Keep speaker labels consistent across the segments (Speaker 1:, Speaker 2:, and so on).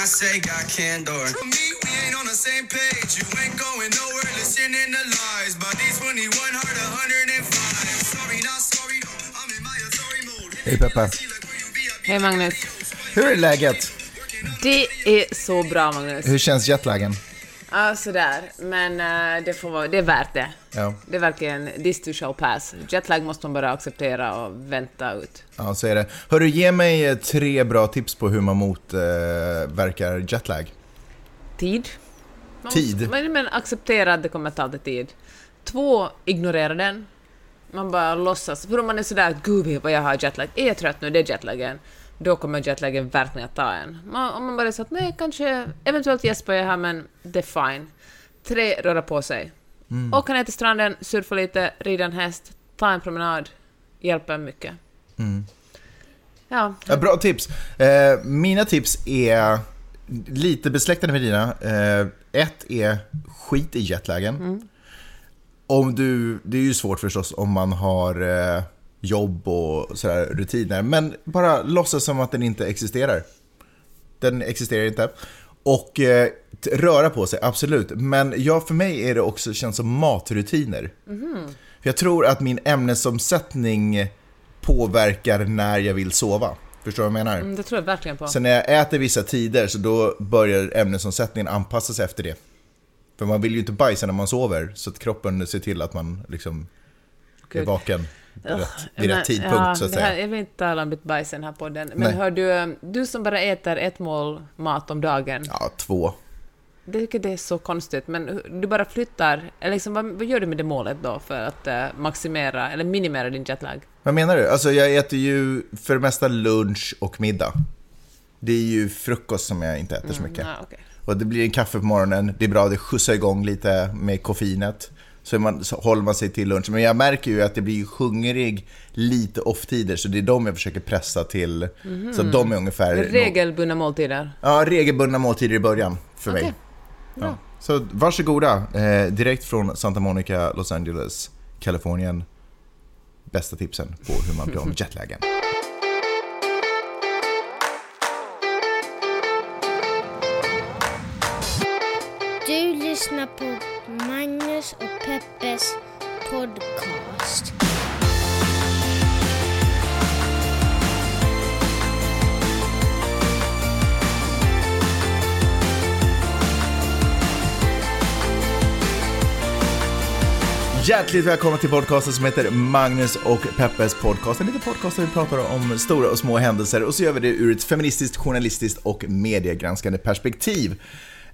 Speaker 1: I say got candor. For me, we ain't on the same page. You ain't going nowhere listening to lies. Body 21, heart 105. Sorry, not sorry. I'm in my authority mode.
Speaker 2: Hej Peppa.
Speaker 3: Hej Magnus.
Speaker 2: Hur är läget?
Speaker 3: Det är så bra Magnus.
Speaker 2: Hur känns jetlagen?
Speaker 3: Ja, sådär. Men eh, det, får vara, det är värt det.
Speaker 2: Ja.
Speaker 3: Det är verkligen this too shall pass. Jetlag måste man bara acceptera och vänta ut.
Speaker 2: Ja, så är det. Hörru, ge mig eh, tre bra tips på hur man motverkar eh, jetlag.
Speaker 3: Tid. Man
Speaker 2: Tid?
Speaker 3: Måste, men, men acceptera att det kommer ta lite tid. Två, ignorera den. Man bara låtsas. För om man är sådär gud vad jag har jetlag. Är jag trött nu? Det är jetlagen. Då kommer jetlagen verkligen att ta en. Man, om man bara säger att nej, kanske eventuellt gäspar jag här men det är fine. Tre, röra på sig.
Speaker 2: Mm.
Speaker 3: Åka ner till stranden, surfa lite, rida en häst, ta en promenad. Hjälper mycket.
Speaker 2: Mm.
Speaker 3: Ja,
Speaker 2: Ja, bra tips. Eh, mina tips är lite besläktade med dina. Eh, ett är skit i jetlagen. Om du, det är ju svårt förstås om man har eh, jobb och sådär rutiner. Men bara låtsas som att den inte existerar. Den existerar inte. Och eh, röra på sig, absolut. Men ja, för mig är det också känns som matrutiner. För jag tror att min ämnesomsättning påverkar när jag vill sova. Förstår du vad jag menar?
Speaker 3: mm, det tror jag verkligen på.
Speaker 2: Så när jag äter vissa tider så då börjar ämnesomsättningen anpassa sig efter det. För man vill ju inte bajsa när man sover, så att kroppen ser till att man liksom är
Speaker 3: Gud.
Speaker 2: vaken rätt, vid
Speaker 3: Men,
Speaker 2: rätt tidpunkt
Speaker 3: ja,
Speaker 2: så att
Speaker 3: det här,
Speaker 2: säga.
Speaker 3: jag vill inte tala om mitt bajs i den här podden. Men
Speaker 2: Nej.
Speaker 3: hör du, du som bara äter ett mål mat om dagen.
Speaker 2: Ja, två.
Speaker 3: Jag tycker det är så konstigt, men du bara flyttar, eller liksom, vad, vad gör du med det målet då för att eh, maximera, eller minimera din jetlag?
Speaker 2: Vad menar du? Alltså jag äter ju för det mesta lunch och middag. Det är ju frukost som jag inte äter så mycket.
Speaker 3: Ja, okej.
Speaker 2: Och det blir en kaffe på morgonen, det är bra, det skjutsar igång lite med koffeinet. Så, man, så håller man sig till lunch. Men jag märker ju att det blir hungrig lite off-tider, så det är de jag försöker pressa till. Så att de är ungefär...
Speaker 3: Regelbundna måltider.
Speaker 2: Ja, regelbundna måltider i början för mig.
Speaker 3: Okej, bra.
Speaker 2: Ja. Så varsågoda, eh, direkt från Santa Monica, Los Angeles, Kalifornien. Bästa tipsen på hur man blir av med jetlagen.
Speaker 4: Du lyssnar på Peppes och Peppes podcast.
Speaker 2: Hjärtligt välkomna till podcasten som heter Magnus och Peppes podcast. En liten podcast där vi pratar om stora och små händelser och så gör vi det ur ett feministiskt, journalistiskt och mediegranskande perspektiv.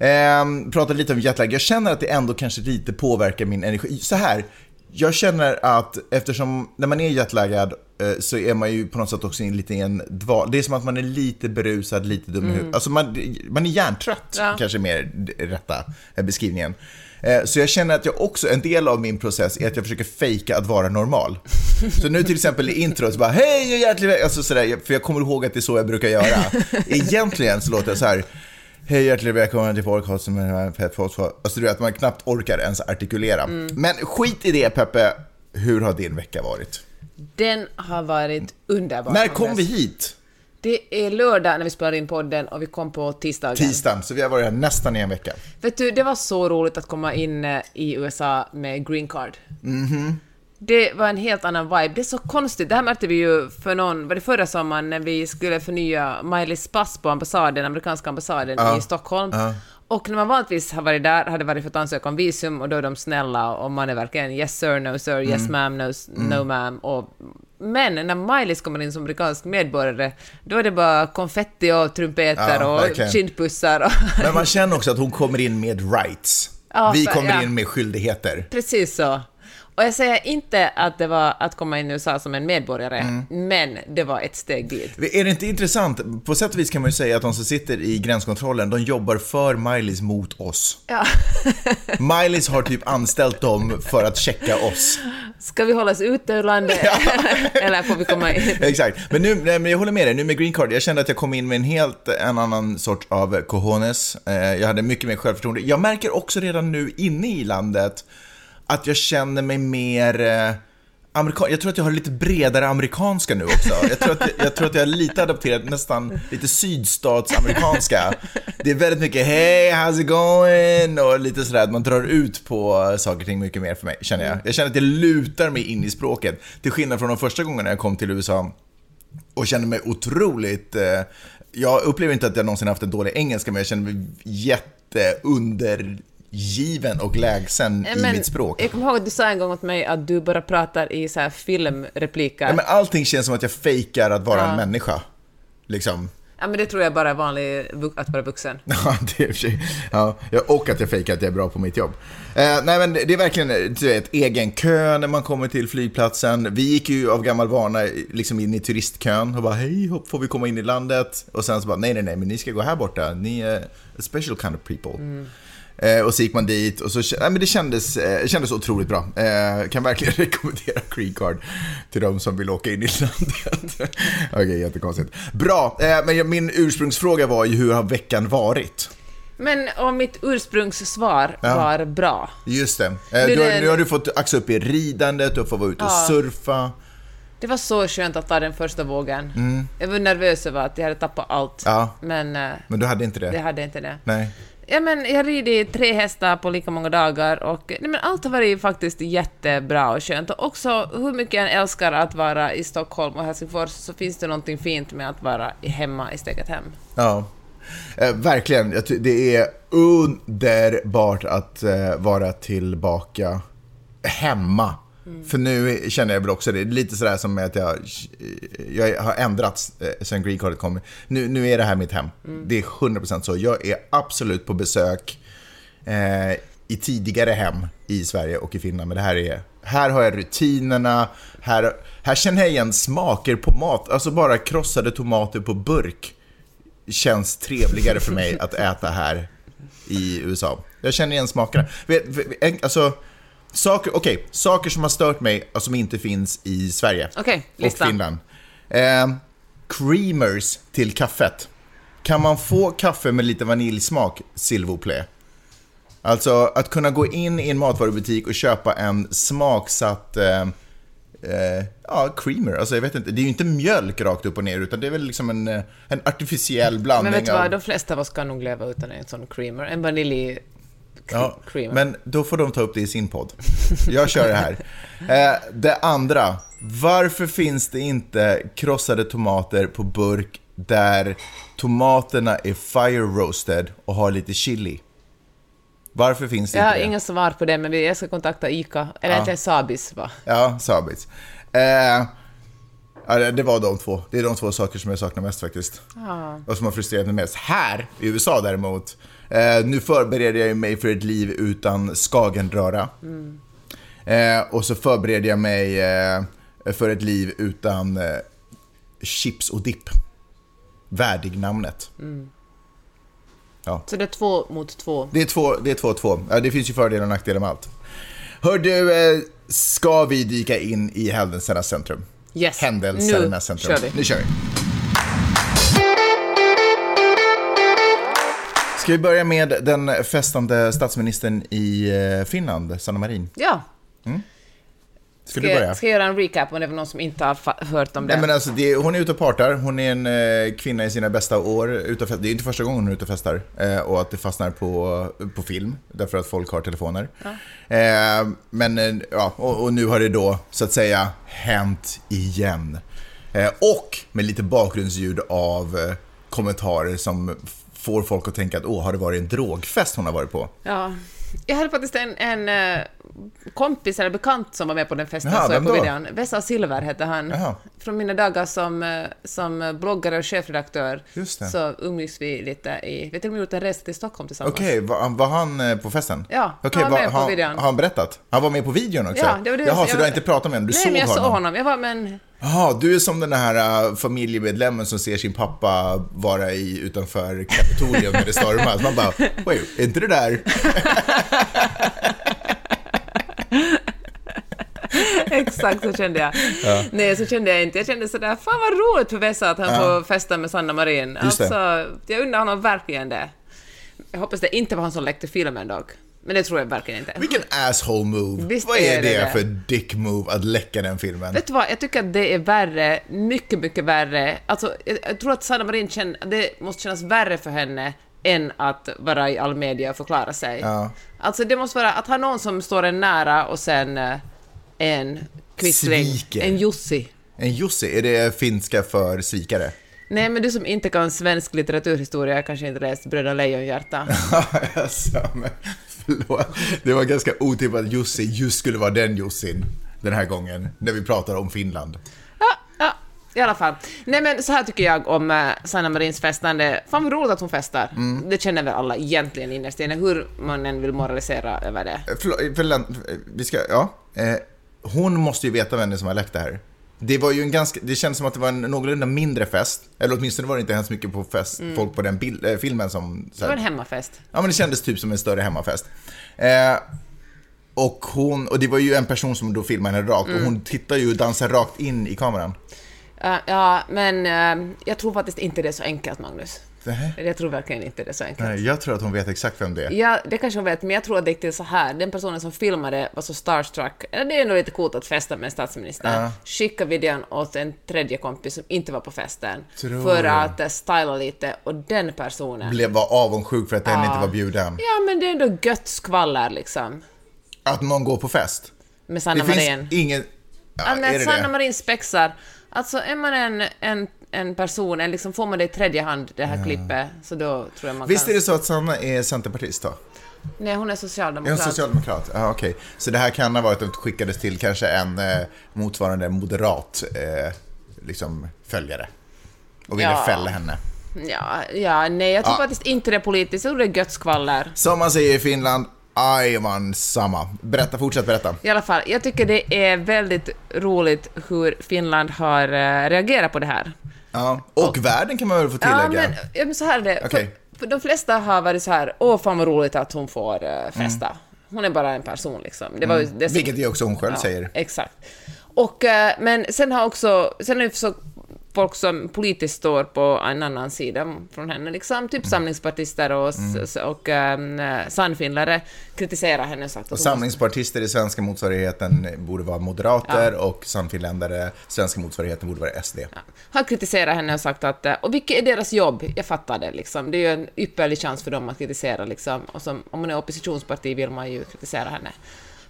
Speaker 2: Ehm, pratar lite om jetlag. Jag känner att det ändå kanske lite påverkar min energi. Så här, jag känner att eftersom när man är jetlaggad eh, så är man ju på något sätt också in lite i en dval. Det är som att man är lite berusad, lite dum i huvudet. Alltså man, man är hjärntrött,
Speaker 3: Ja.
Speaker 2: kanske mer rätta eh, beskrivningen. Eh, Så jag känner att jag också, en del av min process är att jag försöker fejka att vara normal. Så nu till exempel i introt så bara hej och hjärtligt väl-" alltså sådär, för jag kommer ihåg att det är så jag brukar göra. Egentligen så låter jag så här. Hej hjärtligt välkommen till podcasten med Podcast. Alltså du vet, man knappt orkar ens artikulera. Men skit i det Peppe, hur har din vecka varit?
Speaker 3: Den har varit underbar.
Speaker 2: När kom vi hit?
Speaker 3: Det är lördag när vi spelar in podden och vi kom på tisdagen.
Speaker 2: Tisdagen, så vi har varit här nästan i en vecka.
Speaker 3: Vet du, det var så roligt att komma in eh, i USA med green card.
Speaker 2: Mhm.
Speaker 3: Det var en helt annan vibe. Det är så konstigt. Det här märkte vi ju för någon, var det förra sommaren när vi skulle förnya Miley's pass på ambassaden, amerikanska ambassaden
Speaker 2: Ja.
Speaker 3: i Stockholm.
Speaker 2: Ja.
Speaker 3: Och när man vanligtvis har varit där, hade varit för att ansöka om visum och då är de snälla och man är verkligen yes sir, no sir,
Speaker 2: Mm.
Speaker 3: yes ma'am, no, no ma'am. Och, men när Miley kommer in som amerikansk medborgare, då är det bara konfetti och trumpeter
Speaker 2: Ja,
Speaker 3: och
Speaker 2: verkligen.
Speaker 3: kindpussar. Och
Speaker 2: Men man känner också att hon kommer in med rights.
Speaker 3: Ja,
Speaker 2: vi kommer
Speaker 3: ja.
Speaker 2: in med skyldigheter.
Speaker 3: Precis så. Och jag säger inte att det var att komma in i USA som en medborgare,
Speaker 2: Mm.
Speaker 3: men det var ett steg dit.
Speaker 2: Är det inte intressant? På sätt och vis kan man ju säga att de som sitter i gränskontrollen, de jobbar för Mileys mot oss.
Speaker 3: Ja.
Speaker 2: Mileys har typ anställt dem för att checka oss.
Speaker 3: Ska vi hållas ute ur landet eller får vi komma in?
Speaker 2: Exakt. Men, nu, nej, men jag håller med dig, nu med green card, jag kände att jag kom in med en helt en annan sort av cojones. Eh, Jag hade mycket mer självförtroende. Jag märker också redan nu inne i landet att jag känner mig mer eh, amerikan. Jag tror att jag har lite bredare amerikanska nu också. Jag tror att jag, jag, tror att jag är lite adapterat, nästan lite sydstatsamerikanska. det är väldigt mycket hej, how's it going? Och lite sådär att man drar ut på saker och ting mycket mer för mig, känner jag. Jag känner att jag lutar mig in i språket. Till skillnad från de första gångerna jag kom till USA och kände mig otroligt... Eh, jag upplever inte att jag någonsin haft en dålig engelska, men jag känner mig jätteundergiven och lägsen i
Speaker 3: Men
Speaker 2: mitt språk.
Speaker 3: Jag kommer ihåg att du sa en gång åt mig att du bara pratar i så här filmrepliker.
Speaker 2: Ja, men allting känns som att jag fejkar att vara
Speaker 3: Ja.
Speaker 2: en människa. Liksom.
Speaker 3: Ja, men det tror jag bara är vanligt att vara vuxen.
Speaker 2: Ja, det är i för. Ja, och att jag fejkar att jag är bra på mitt jobb. Eh, nej, men det är verkligen du vet, egen kö när man kommer till flygplatsen. Vi gick ju av gammal vana liksom in i turistkön och bara hej, hopp, får vi komma in i landet? Och sen så bara nej, nej, nej, men ni ska gå här borta. Ni är a special kind of people. Eh, och så gick man dit och så, nej, men det kändes, eh, kändes otroligt bra. Eh, kan verkligen rekommendera Green Card till de som vill åka in i landet. Okej, jättekonstigt. Bra, eh, men min ursprungsfråga var ju hur har veckan varit?
Speaker 3: Men om mitt ursprungssvar
Speaker 2: Ja.
Speaker 3: var bra.
Speaker 2: Just det.
Speaker 3: Nu
Speaker 2: du, har- nu har du fått axa upp i ridandet, har fått vara ute och
Speaker 3: Ja.
Speaker 2: surfa.
Speaker 3: Det var så skönt att ta den första vågen.
Speaker 2: Mm.
Speaker 3: Jag var nervös över att jag hade tappat allt.
Speaker 2: Ja.
Speaker 3: Men
Speaker 2: Men du hade inte det?
Speaker 3: jag hade inte det.
Speaker 2: Nej.
Speaker 3: Ja, men jag har ridit tre hästar på lika många dagar och nej, men allt har varit faktiskt jättebra och skönt. Och också hur mycket jag än älskar att vara i Stockholm och Helsingfors så finns det någonting fint med att vara hemma i steget hem.
Speaker 2: Ja. Eh, verkligen. Jag Det är underbart att eh, vara tillbaka hemma. För nu känner jag väl också det. Lite sådär som att jag, jag har ändrats eh, sen Green Cardet kom. Nu, nu är det här mitt hem. Det är 100% så. Jag är absolut på besök eh, i tidigare hem i Sverige och i Finland. Men det här är, här har jag rutinerna, här, här känner jag igen smaker på mat. Alltså bara krossade tomater på burk känns trevligare för mig att äta här i USA. Jag känner igen smakerna. Alltså, saker, okej, saker som har stört mig och som inte finns i Sverige
Speaker 3: Okej,
Speaker 2: och
Speaker 3: listan.
Speaker 2: Finland. Eh, creamers till kaffet. Kan man få kaffe med lite vaniljsmak, s'il vous plaît? Alltså att kunna gå in i en matvarubutik och köpa en smaksatt eh, eh, ja, creamer. Alltså jag vet inte, det är ju inte mjölk rakt upp och ner utan det är väl liksom en, eh, en artificiell blandning
Speaker 3: Men vet du vad,
Speaker 2: av...
Speaker 3: de flesta av oss kan nog leva utan en sån creamer. En vanilj
Speaker 2: Ja,
Speaker 3: creamer.
Speaker 2: men då får de ta upp det i sin podd. Jag kör det här. Eh, det andra. Varför finns det inte krossade tomater på burk där tomaterna är fire roasted och har lite chili? Varför finns det
Speaker 3: Jag har
Speaker 2: inte det?
Speaker 3: inga svar på det, men jag ska kontakta ICA, eller
Speaker 2: Ja.
Speaker 3: egentligen Sabis, va?
Speaker 2: Ja, Sabits. Eh, ja, det var de två. Det är de två saker som jag saknar mest faktiskt.
Speaker 3: Ja.
Speaker 2: Och som har frustrerat mig mest. Här i USA däremot, eh, nu förbereder jag mig för ett liv utan skagenröra. Eh, och så förbereder jag mig eh, för ett liv utan eh, chips och dipp. Värdig-namnet.
Speaker 3: Så det är två mot två.
Speaker 2: Det är två, det är två, två. Ja, det finns ju fördelar och nackdelar med allt. Hör du, eh, ska vi dyka in i händelsernas centrum?
Speaker 3: Yes.
Speaker 2: Händelsernas centrum.
Speaker 3: kör vi.
Speaker 2: Nu kör vi. Ska vi börja med den festande statsministern i eh, Finland, Sanna Marin?
Speaker 3: Ja.
Speaker 2: Ska,
Speaker 3: Ska,
Speaker 2: du börja?
Speaker 3: ska jag göra en recap om det var någon som inte har hört om det?
Speaker 2: Nej, men alltså, det, hon är ute och partar, hon är en eh, kvinna i sina bästa år. Ute och det är inte första gången hon är ute och festar. Eh, och att det fastnar på, på film, därför att folk har telefoner. Eh, men, eh, ja, och, och nu har det då, så att säga, hänt igen. Eh, och med lite bakgrundsljud av kommentarer som får folk att tänka att åh, har det varit en drogfest hon har varit på?
Speaker 3: Ja. Jag hade faktiskt en, en eh, kompis eller bekant som var med på den festen,
Speaker 2: Jaha,
Speaker 3: såg jag på
Speaker 2: då?
Speaker 3: videon. Vesa Silver hette han.
Speaker 2: Jaha.
Speaker 3: Från mina dagar som, eh, som bloggare och chefredaktör så umgicks vi lite i... Vi till och med gjort en resa till Stockholm tillsammans.
Speaker 2: Okej, var, var han eh, på festen?
Speaker 3: Ja,
Speaker 2: Okej,
Speaker 3: han var med på videon.
Speaker 2: har han berättat? Han var med på videon också?
Speaker 3: Ja, det var det
Speaker 2: Jaha,
Speaker 3: jag-
Speaker 2: så du har inte pratat med honom? Du
Speaker 3: Nej,
Speaker 2: såg
Speaker 3: men jag
Speaker 2: honom?
Speaker 3: såg honom. Jag var, men...
Speaker 2: Jaha, du är som den här uh, familjemedlemmen som ser sin pappa vara i, utanför Kapitolium när det stormar. Man bara, wait, är inte det där?
Speaker 3: Exakt så kände jag. Nej, så kände jag inte. Jag kände sådär, fan vad roligt för Vesa att han
Speaker 2: Ja.
Speaker 3: får festa med Sanna Marin. Alltså, jag undrar honom verkligen det. Jag hoppas det inte var han som läckte filmen dock. Men det tror jag verkligen inte.
Speaker 2: Vilken asshole move.
Speaker 3: Visst
Speaker 2: Vad är
Speaker 3: är
Speaker 2: det,
Speaker 3: det
Speaker 2: för dick move att läcka den filmen?
Speaker 3: Vet du vad, jag tycker att det är värre, mycket, mycket värre. Alltså, jag, jag tror att Sanna Marin känner, det måste kännas värre för henne än att vara i all media och förklara sig.
Speaker 2: Ja.
Speaker 3: Alltså det måste vara att ha någon som står en nära och sen eh, en quisling,
Speaker 2: Sviker.
Speaker 3: en Jussi.
Speaker 2: En Jussi, är det finska för svikare?
Speaker 3: Nej, men du som inte kan svensk litteraturhistoria kanske inte läst Bröderna Lejonhjärta.
Speaker 2: alltså, men förlåt. Det var ganska otippat att Jussi just skulle vara den Jussin den här gången, när vi pratar om Finland.
Speaker 3: Ja, ja, i alla fall. Nej men så här tycker jag om uh, Sanna Marins festande. Fan vad roligt att hon festar.
Speaker 2: Mm.
Speaker 3: Det känner väl alla egentligen innerst inne, hur man än vill moralisera över det.
Speaker 2: Eh, Förlåt, förlåt, vi ska, ja. Eh, hon måste ju veta vem det är som har läckt det här. Det var ju en ganska, det kändes som att det var en någorlunda mindre fest. Eller åtminstone var det inte hemskt mycket på fest, folk på den bild, eh, filmen som...
Speaker 3: Det var en hemmafest.
Speaker 2: Ja, men det kändes typ som en större hemmafest. Eh, och hon, och det var ju en person som då filmade henne rakt och hon tittar ju och dansar rakt in i kameran.
Speaker 3: Uh, ja, men uh, jag tror faktiskt inte det är så enkelt, Magnus.
Speaker 2: Nähä.
Speaker 3: Jag tror verkligen inte det är så enkelt.
Speaker 2: Nej, jag tror att hon vet exakt vem det är.
Speaker 3: Ja, det kanske hon vet, men jag tror att det gick till så här. Den personen som filmade var så starstruck. Det är ändå lite coolt att festa med en statsminister.
Speaker 2: Ja.
Speaker 3: Skicka videon åt en tredje kompis som inte var på festen.
Speaker 2: Tror
Speaker 3: för att uh, styla lite, och den personen...
Speaker 2: Blev var avundsjuk för att den
Speaker 3: Ja.
Speaker 2: inte var bjuden.
Speaker 3: Ja, men det är ändå gött skvaller liksom.
Speaker 2: Att någon går på fest.
Speaker 3: Med Sanna
Speaker 2: det
Speaker 3: Marin.
Speaker 2: finns ingen... Ja, det
Speaker 3: Sanna
Speaker 2: det?
Speaker 3: Marin spexar, alltså är man en, en, en person, en liksom, får man det i tredje hand, det här klippet, så då tror jag man
Speaker 2: Visst
Speaker 3: kan...
Speaker 2: är det så att Sanna är centerpartist då?
Speaker 3: Nej, hon är
Speaker 2: Är hon
Speaker 3: socialdemokrat.
Speaker 2: socialdemokrat? Ja, okej. Så det här kan ha varit att det skickades till kanske en eh, motsvarande moderat eh, liksom, följare. Och ville
Speaker 3: Ja.
Speaker 2: fälla henne.
Speaker 3: Ja, ja, nej, jag tror
Speaker 2: Ja.
Speaker 3: faktiskt inte det är politiskt, jag tror det är gött skvaller.
Speaker 2: Som man säger i Finland, ajman samma. Berätta, fortsätt berätta.
Speaker 3: I alla fall, jag tycker det är väldigt roligt hur Finland har eh, reagerat på det här.
Speaker 2: Ja. Och världen kan man väl få tillägga?
Speaker 3: Ja, men, ja, men så här är det.
Speaker 2: Okej.
Speaker 3: För, för de flesta har varit så här, åh fan vad roligt att hon får uh, festa. Hon är bara en person liksom. Det var ju det
Speaker 2: Vilket ju också hon själv säger.
Speaker 3: Exakt. Och, eh, men sen har också, sen är det så folk som politiskt står på en annan sida från henne, liksom,
Speaker 2: Mm.
Speaker 3: typ samlingspartister och, s- och um, sannfinlare kritiserar henne och sagt
Speaker 2: Och samlingspartister i svenska motsvarigheten borde vara moderater och sannfinländare, svenska motsvarigheten borde vara SD.
Speaker 3: måste, har kritiserat henne och sagt att, eh, och vilket är deras jobb? Jag fattar det liksom. Det är ju en ypperlig chans för dem att kritisera liksom. Och som, om man är oppositionsparti vill man ju kritisera henne.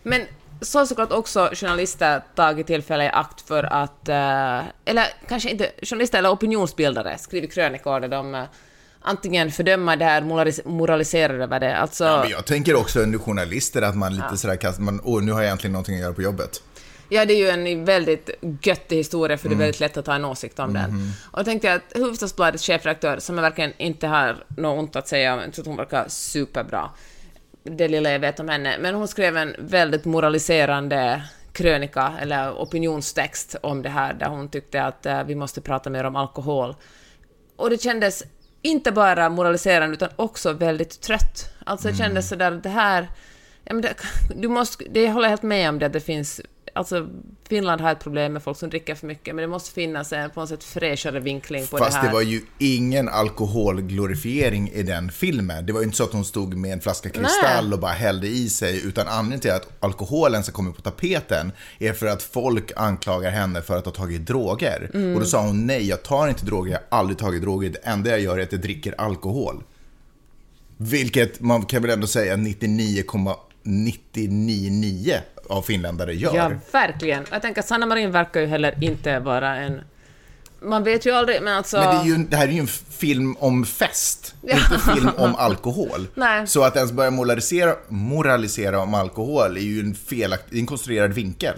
Speaker 3: Men så har såklart också journalister tagit tillfälle i akt för att, eh, eller kanske inte journalister eller opinionsbildare, skriver krönikor där de eh, antingen fördömer det här, moralis- moraliserar över det, alltså...
Speaker 2: Ja, men jag tänker också under journalister att man lite sådär kastar, man, åh nu har jag äntligen någonting att göra på jobbet.
Speaker 3: Ja, det är ju en väldigt göttig historia, för det är
Speaker 2: Mm.
Speaker 3: väldigt lätt att ha en åsikt om
Speaker 2: Mm-hmm.
Speaker 3: den. Och då tänkte jag att Hufvudstadsbladets chefredaktör, som jag verkligen inte har något ont att säga om, jag tror att hon verkar superbra, det lilla jag vet om henne, men hon skrev en väldigt moraliserande krönika, eller opinionstext om det här, där hon tyckte att eh, vi måste prata mer om alkohol. Och det kändes inte bara moraliserande, utan också väldigt trött. Alltså det kändes sådär, det här... Ja, men det, du måste, det, jag håller helt med om det, att det finns... Alltså, Finland har ett problem med folk som dricker för mycket, men det måste finnas en på något sätt fräschare vinkling på
Speaker 2: Fast
Speaker 3: det
Speaker 2: det,
Speaker 3: här.
Speaker 2: var ju ingen alkoholglorifiering i den filmen. Det var ju inte så att hon stod med en flaska kristall
Speaker 3: Nej.
Speaker 2: och bara hällde i sig, utan anledningen till att alkoholen ska komma på tapeten är för att folk anklagar henne för att ha tagit droger.
Speaker 3: Mm.
Speaker 2: Och då sa hon nej, jag tar inte droger, jag har aldrig tagit droger, det enda jag gör är att jag dricker alkohol. Vilket man kan väl ändå säga 99,999 av finländare gör.
Speaker 3: Ja, verkligen. Jag tänker att Sanna Marin verkar ju heller inte vara en... Man vet ju aldrig, men alltså...
Speaker 2: Men det, är ju, det här är ju en film om fest, inte film om alkohol.
Speaker 3: Nej.
Speaker 2: Så att ens börja moralisera, moralisera om alkohol är ju en felaktig, en konstruerad vinkel.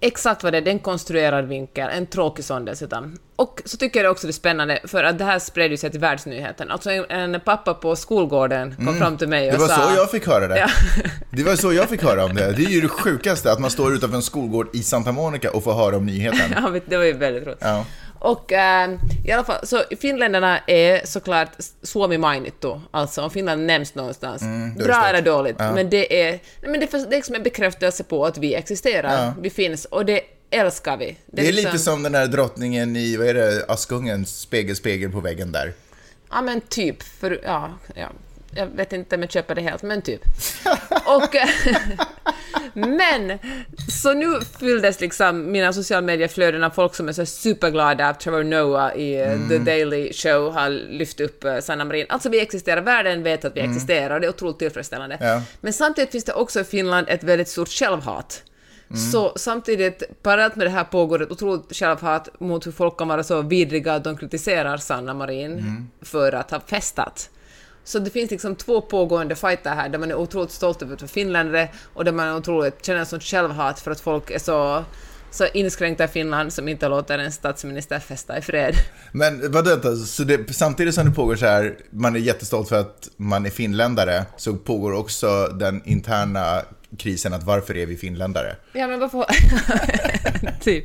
Speaker 3: Exakt vad det är, det är en konstruerad vinkel, en tråkig sån dessutom. Och så tycker jag också det är spännande, för att det här spred ju sig till världsnyheten. Alltså en, en pappa på skolgården kom fram till mig och
Speaker 2: Mm. Det var
Speaker 3: sa...
Speaker 2: så jag fick höra det.
Speaker 3: Ja.
Speaker 2: Det var så jag fick höra om det. Det är ju det sjukaste, att man står utanför en skolgård i Santa Monica och får höra om nyheten.
Speaker 3: Ja, det var ju väldigt roligt.
Speaker 2: Ja.
Speaker 3: Och eh, i alla fall, så finländarna är såklart Suomi mainittu, alltså om Finland nämns någonstans.
Speaker 2: Mm, är
Speaker 3: Bra eller dåligt,
Speaker 2: Ja.
Speaker 3: men det är, nej, men det är, är liksom en bekräftelse på att vi existerar,
Speaker 2: Ja.
Speaker 3: vi finns, och det älskar vi.
Speaker 2: Det är
Speaker 3: liksom-
Speaker 2: lite som den där drottningen i, vad är det, Askungen, spegel, spegel på väggen där.
Speaker 3: Ja men typ, för, ja, ja. Jag vet inte om jag köper det helt, men typ. Och, Men, så nu fylldes liksom mina sociala medier-flöden av folk som är så superglada att Trevor Noah i eh, The Daily Show har lyft upp eh, Sanna Marin. Alltså vi existerar, världen vet att vi existerar och det är otroligt tillfredsställande.
Speaker 2: Ja.
Speaker 3: Men samtidigt finns det också i Finland ett väldigt stort självhat. Så samtidigt, parallellt med det här pågår ett otroligt självhat mot hur folk kan vara så vidriga att de kritiserar Sanna Marin för att ha festat. Så det finns liksom två pågående fighter här, där man är otroligt stolt över att vara finländare och där man är otroligt, känner en sån självhat för att folk är så, så inskränkta i Finland som inte låter en statsminister festa i fred.
Speaker 2: Men vänta, så det, samtidigt som det pågår så här, man är jättestolt för att man är finländare, så pågår också den interna krisen att varför är vi finländare?
Speaker 3: Ja, men varför... typ.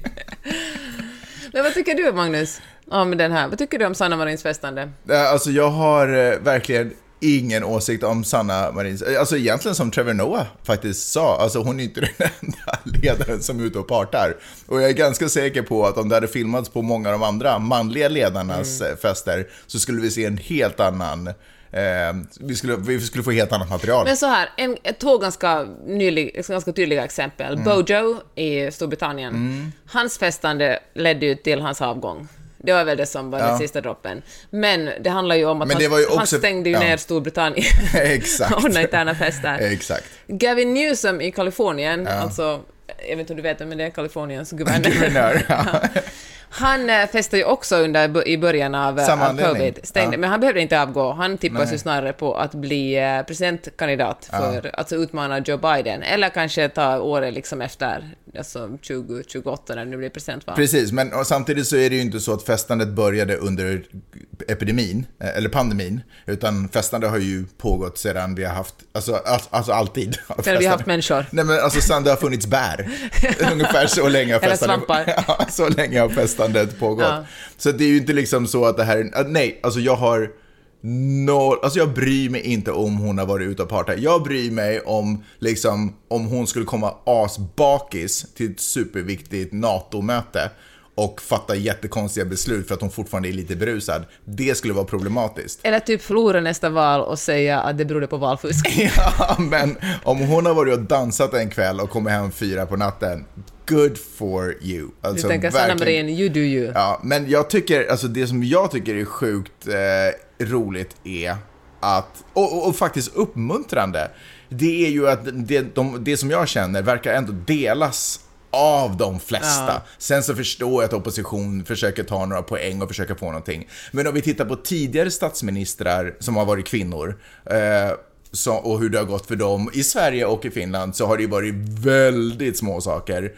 Speaker 3: Men vad tycker du, Magnus, om den här? Vad tycker du om Sanna Marins festande?
Speaker 2: Alltså jag har eh, verkligen ingen åsikt om Sanna Marins, alltså egentligen som Trevor Noah faktiskt sa, alltså hon är inte den enda ledaren som är ute och partar. Och jag är ganska säker på att om det hade filmats på många av de andra manliga ledarnas
Speaker 3: Mm.
Speaker 2: eh, fester så skulle vi se en helt annan, eh, vi, skulle, vi skulle få helt annat material.
Speaker 3: Men så här, en, två ganska, nylig, ganska tydliga exempel.
Speaker 2: Mm.
Speaker 3: Bojo i Storbritannien. Hans festande ledde ju till hans avgåång. Det var väl det som var
Speaker 2: Ja.
Speaker 3: den sista droppen. Men det handlar ju om att han,
Speaker 2: ju
Speaker 3: han
Speaker 2: också-
Speaker 3: stängde ju
Speaker 2: ja.
Speaker 3: ner Storbritannien.
Speaker 2: Exakt.
Speaker 3: Ordnade interna fester.
Speaker 2: Exakt.
Speaker 3: Gavin Newsom i Kalifornien, alltså, jag vet inte om du vet det, men det är Kaliforniens guvernör.
Speaker 2: Guvernör, ja.
Speaker 3: Han eh, festade ju också under, i början av, eh, av covid. Stängde,
Speaker 2: Ja.
Speaker 3: Men han behövde inte avgå. Han tippas ju snarare på att bli eh, presidentkandidat för alltså utmana Joe Biden. Eller kanske ta året liksom efter, alltså 2028 när det blir presidentval.
Speaker 2: Precis, men samtidigt så är det ju inte så att festandet började under epidemin, eller pandemin, utan festande har ju pågått sedan vi har haft, alltså, alltså, alltså alltid.
Speaker 3: Sedan vi har
Speaker 2: festande-
Speaker 3: haft människor.
Speaker 2: Nej men alltså sedan det har funnits bär. Ungefär så länge har
Speaker 3: Eller
Speaker 2: festandet,
Speaker 3: svampar.
Speaker 2: ja, så länge har festandet pågått.
Speaker 3: Ja.
Speaker 2: Så det är ju inte liksom så att det här, äh, nej, alltså jag har noll, alltså jag bryr mig inte om hon har varit ute och partat. Jag bryr mig om, liksom, om hon skulle komma asbakis till ett superviktigt NATO-möte och fatta jättekonstiga beslut för att hon fortfarande är lite berusad. Det skulle vara problematiskt.
Speaker 3: Eller typ förlora nästa val och säga att det berodde på valfusk.
Speaker 2: Ja, men om hon har varit och dansat en kväll och kommer hem fyra på natten, good for you.
Speaker 3: Du
Speaker 2: Alltså,
Speaker 3: tänker Sanna Marin, you do you.
Speaker 2: Ja, men jag tycker, alltså det som jag tycker är sjukt eh, roligt är att, och, och, och faktiskt uppmuntrande, det är ju att det, de, det som jag känner verkar ändå delas av de flesta.
Speaker 3: Ja.
Speaker 2: Sen så förstår jag att opposition försöker ta några poäng och försöka få någonting. Men om vi tittar på tidigare statsministrar som har varit kvinnor, eh, och hur det har gått för dem i Sverige och i Finland, så har det ju varit väldigt små saker.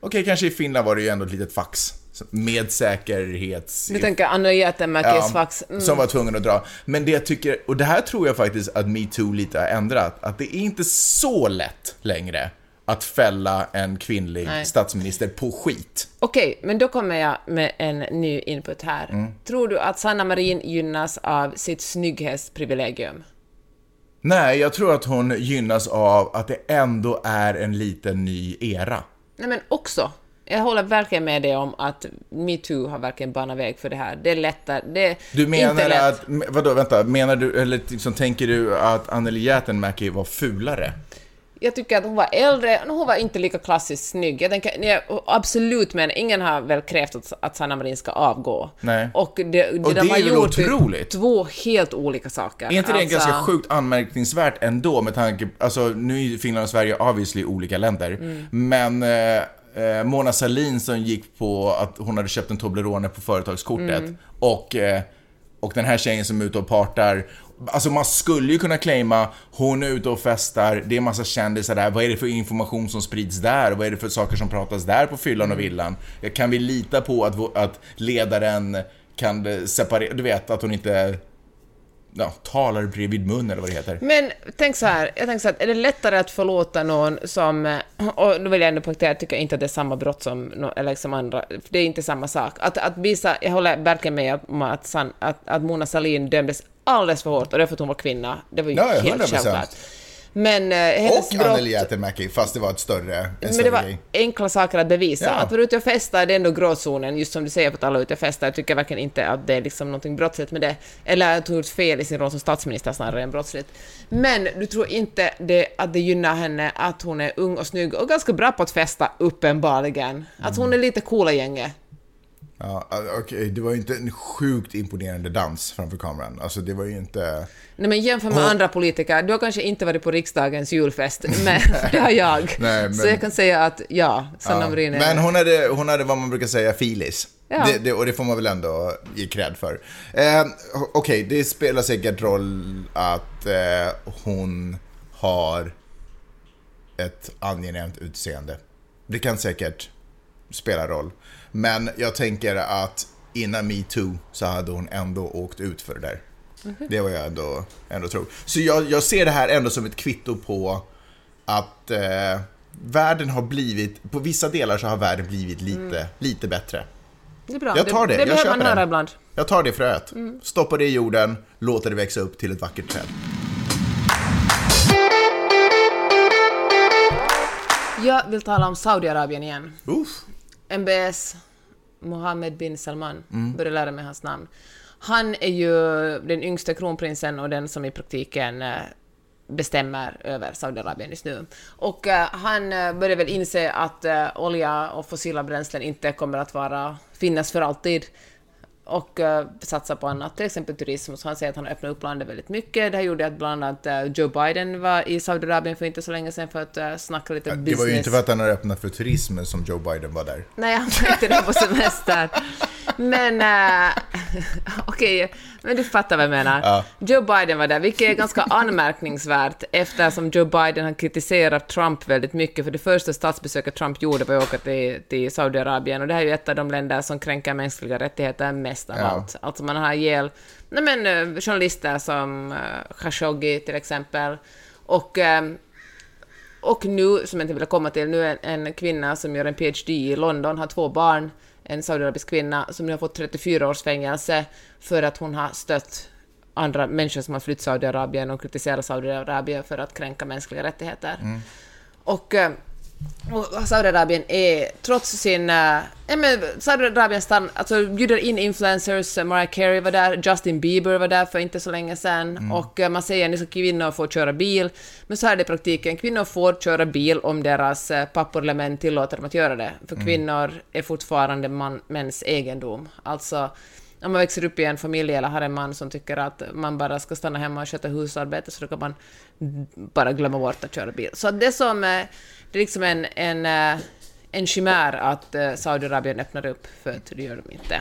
Speaker 2: Okej, kanske i Finland var det ju ändå ett litet fax. Med säkerhets...
Speaker 3: Du tänker Anna Jätemäkis fax. Mm.
Speaker 2: Som var tvungen att dra. Men det jag tycker, och det här tror jag faktiskt att metoo lite har ändrat, att det är inte så lätt längre att fälla en kvinnlig
Speaker 3: Nej.
Speaker 2: statsminister på skit.
Speaker 3: Okej, men då kommer jag med en ny input här.
Speaker 2: Mm.
Speaker 3: Tror du att Sanna Marin gynnas av sitt snygghetsprivilegium?
Speaker 2: Nej, jag tror att hon gynnas av att det ändå är en liten ny era.
Speaker 3: Nej, men också. Jag håller verkligen med dig om att metoo har verkligen banat väg för det här. Det är lättare. Det är
Speaker 2: Du
Speaker 3: inte
Speaker 2: menar
Speaker 3: lätt.
Speaker 2: att, vadå, vänta, menar du, eller liksom, tänker du att Anneli Jäätteenmäki var fulare?
Speaker 3: Jag tycker att hon var äldre, hon var inte lika klassiskt snygg. Jag tänker, nej, absolut, men ingen har väl krävt att, att Sanna Marin ska avgå.
Speaker 2: Nej.
Speaker 3: Och det, det,
Speaker 2: Och
Speaker 3: de
Speaker 2: det
Speaker 3: har
Speaker 2: är väl
Speaker 3: gjort
Speaker 2: otroligt?
Speaker 3: två helt olika saker.
Speaker 2: Är inte det
Speaker 3: Alltså,
Speaker 2: ganska sjukt anmärkningsvärt ändå med tanke alltså nu är Finland och Sverige obviously olika länder,
Speaker 3: Mm.
Speaker 2: men eh, eh, Mona Sahlin som gick på att hon hade köpt en Toblerone på företagskortet
Speaker 3: Mm.
Speaker 2: och, eh, och den här tjejen som är ute och partar Alltså man skulle ju kunna claima, hon är ute och festar, det är massa kändisar där, vad är det för information som sprids där? Vad är det för saker som pratas där på fyllan och villan? Kan vi lita på att, att ledaren kan eh, separera, du vet att hon inte ja, talar bredvid mun eller vad det heter.
Speaker 3: Men tänk så här, jag tänker så här, är det lättare att förlåta någon som, och då vill jag ändå poängtera, jag tycker inte att det är samma brott som, eller som andra, för det är inte samma sak. Att, att visa, jag håller verkligen med om att, att, att Mona Sahlin dömdes alldeles för hårt, och det för att hon var kvinna, det var ju
Speaker 2: Ja,
Speaker 3: helt
Speaker 2: 100%.
Speaker 3: självklart. Men eh, hennes
Speaker 2: Och
Speaker 3: brott...
Speaker 2: Anneli Jäätteenmäki, fast det var ett större, en
Speaker 3: Men det var
Speaker 2: grej.
Speaker 3: enkla saker att bevisa.
Speaker 2: Ja.
Speaker 3: Att vara ute och festa är det ändå gråzonen, just som du säger, att alla är ute och festar. Jag tycker verkligen inte att det är liksom någonting brottsligt med det. Eller att hon gjort fel i sin roll som statsminister snarare än brottsligt. Men du tror inte det, att det gynnar henne att hon är ung och snygg och ganska bra på att festa, uppenbarligen. Att hon är lite coola gänget.
Speaker 2: Ja, okej, det var ju inte en sjukt imponerande dans framför kameran. Alltså det var ju inte...
Speaker 3: Nej men jämför med
Speaker 2: Hon-
Speaker 3: andra politiker, du har kanske inte varit på riksdagens julfest, men det har jag.
Speaker 2: Nej, men-
Speaker 3: Så jag kan säga att ja, Sanna
Speaker 2: Ja.
Speaker 3: Är...
Speaker 2: Men hon hade, hon hade vad man brukar säga filis.
Speaker 3: Ja.
Speaker 2: Det, det, och det får man väl ändå ge cred för. Eh, Okej, det spelar säkert roll att eh, hon har ett angenämt utseende. Det kan säkert spela roll. Men jag tänker att innan metoo så hade hon ändå åkt ut för det där. Det var jag ändå, ändå tror. Så jag, jag ser det här ändå som ett kvitto på att eh, världen har blivit, på vissa delar så har världen blivit lite, lite bättre.
Speaker 3: det är bra.
Speaker 2: jag tar det,
Speaker 3: Det,
Speaker 2: jag
Speaker 3: behöver man höra ibland.
Speaker 2: Jag tar det fröet, stoppar det i jorden, låter det växa upp till ett vackert träd.
Speaker 3: Jag vill tala om Saudiarabien igen.
Speaker 2: Uff.
Speaker 3: MBS, Mohammed bin Salman,
Speaker 2: Mm.
Speaker 3: börjar lära mig hans namn. Han är ju den yngsta kronprinsen och den som i praktiken eh, bestämmer över Saudiarabien just nu. Och eh, han eh, börjar väl inse att eh, olja och fossila bränslen inte kommer att vara, finnas för alltid och uh, satsa på annat, till exempel turism. Så han säger att han har öppnat upp landet väldigt mycket. Det här gjorde att bland annat eh, Joe Biden var i Saudiarabien för inte så länge sedan för att uh, snacka lite
Speaker 2: Det
Speaker 3: business.
Speaker 2: var ju inte för att han har öppnat för turismen som Joe Biden var där.
Speaker 3: Nej, han var inte där på semester. Men äh, okej, men du fattar vad jag menar.
Speaker 2: Ja.
Speaker 3: Joe Biden var där, vilket är ganska anmärkningsvärt eftersom Joe Biden har kritiserat Trump väldigt mycket, för det första statsbesöket Trump gjorde var att åka till, till Saudiarabien, och det här är ju ett av de länder som kränker mänskliga rättigheter mest av
Speaker 2: Ja.
Speaker 3: allt. Alltså man har ihjäl nej men, eh, journalister som uh, Khashoggi till exempel, och ehm, och nu, som jag inte vill komma till, nu är en kvinna som gör en PhD i London, har två barn, en saudiarabisk kvinna, som nu har fått 34 års fängelse för att hon har stött andra människor som har flytt Saudiarabien och kritiserat Saudiarabien för att kränka mänskliga rättigheter. Och, eh, och Saudiarabien är, trots sin... Äh, men Saudiarabien stann, alltså, bjuder in influencers, eh, Mariah Carey var där, Justin Bieber var där för inte så länge sedan, och eh, man säger att kvinnor får köra bil, men så är det i praktiken, kvinnor får köra bil om deras eh, pappor eller män tillåter dem att göra det, för kvinnor är fortfarande man, mäns egendom. Alltså, om man växer upp i en familj eller har en man som tycker att man bara ska stanna hemma och sköta husarbete så då kan man bara glömma bort att köra bil. Så det som, det är liksom en, en, eh, en chimär att eh, Saudiarabien öppnar upp, för att det gör de inte.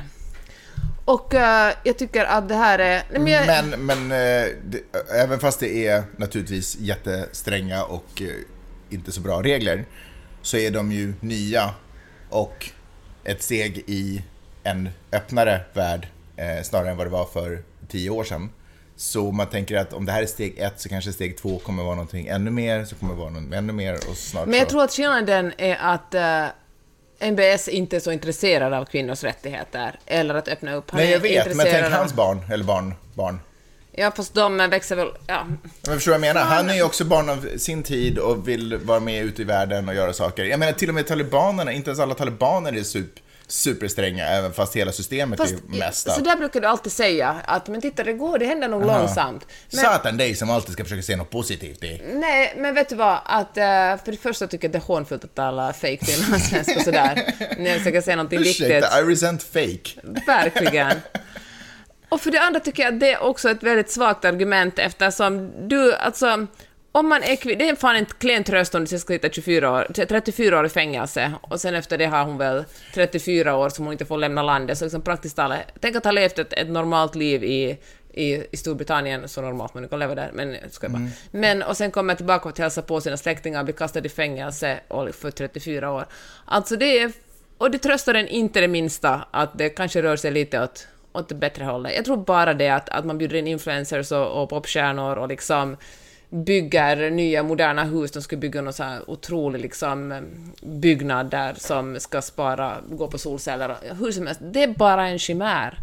Speaker 3: Och eh, jag tycker att det här är... Nej, men jag,
Speaker 2: Men, men det, även fast det är naturligtvis jättestränga och inte så bra regler så är de ju nya och ett steg i en öppnare värld eh, snarare än vad det var för tio år sedan. Så man tänker att om det här är steg ett så kanske steg två kommer vara någonting ännu mer, så kommer det vara något ännu mer och snart
Speaker 3: men jag
Speaker 2: så...
Speaker 3: tror att skillnaden är att eh, MBS inte är så intresserad av kvinnors rättigheter, eller att öppna upp. Han
Speaker 2: Nej, jag vet, men tänk
Speaker 3: av-
Speaker 2: hans barn, eller barn, barn.
Speaker 3: Ja, fast de växer väl... Ja,
Speaker 2: Men förstår du vad jag menar? Han är ju också barn av sin tid och vill vara med ute i världen och göra saker. Jag menar till och med talibanerna, inte ens alla talibaner är super, superstränga, även fast hela systemet
Speaker 3: fast,
Speaker 2: är mest
Speaker 3: så där brukar du alltid säga, att men titta, det går, det händer nog långsamt. Men,
Speaker 2: Satan dig som alltid ska försöka se något positivt i.
Speaker 3: Nej, men vet du vad? Att, eh, för det första tycker jag det är hånfullt att tala fake finlandssvenska sådär. När jag försöker säga någonting viktigt.
Speaker 2: Ursäkta, I resent fake.
Speaker 3: Verkligen. Och för det andra tycker jag att det är också ett väldigt svagt argument eftersom du, alltså, om man är kvin- det är fan en klen tröst om du ska sitta 24 år, 34 år i fängelse och sen efter det har hon väl 34 år som hon inte får lämna landet, så liksom praktiskt talat, tänk att ha levt ett, ett normalt liv i i, i Storbritannien, så normalt man kan leva där, men ska jag bara. Men, och sen kommer tillbaka att hälsa på sina släktingar och blir kastad i fängelse och för 34 år. Alltså det är, och det tröstar en inte det minsta att det kanske rör sig lite åt, åt det bättre hållet. Jag tror bara det att, att man bjuder in influencers och, och popstjärnor och liksom bygger nya moderna hus, de ska bygga någon så här otrolig liksom byggnad där som ska spara, gå på solceller, hur som helst. Det är bara en chimär.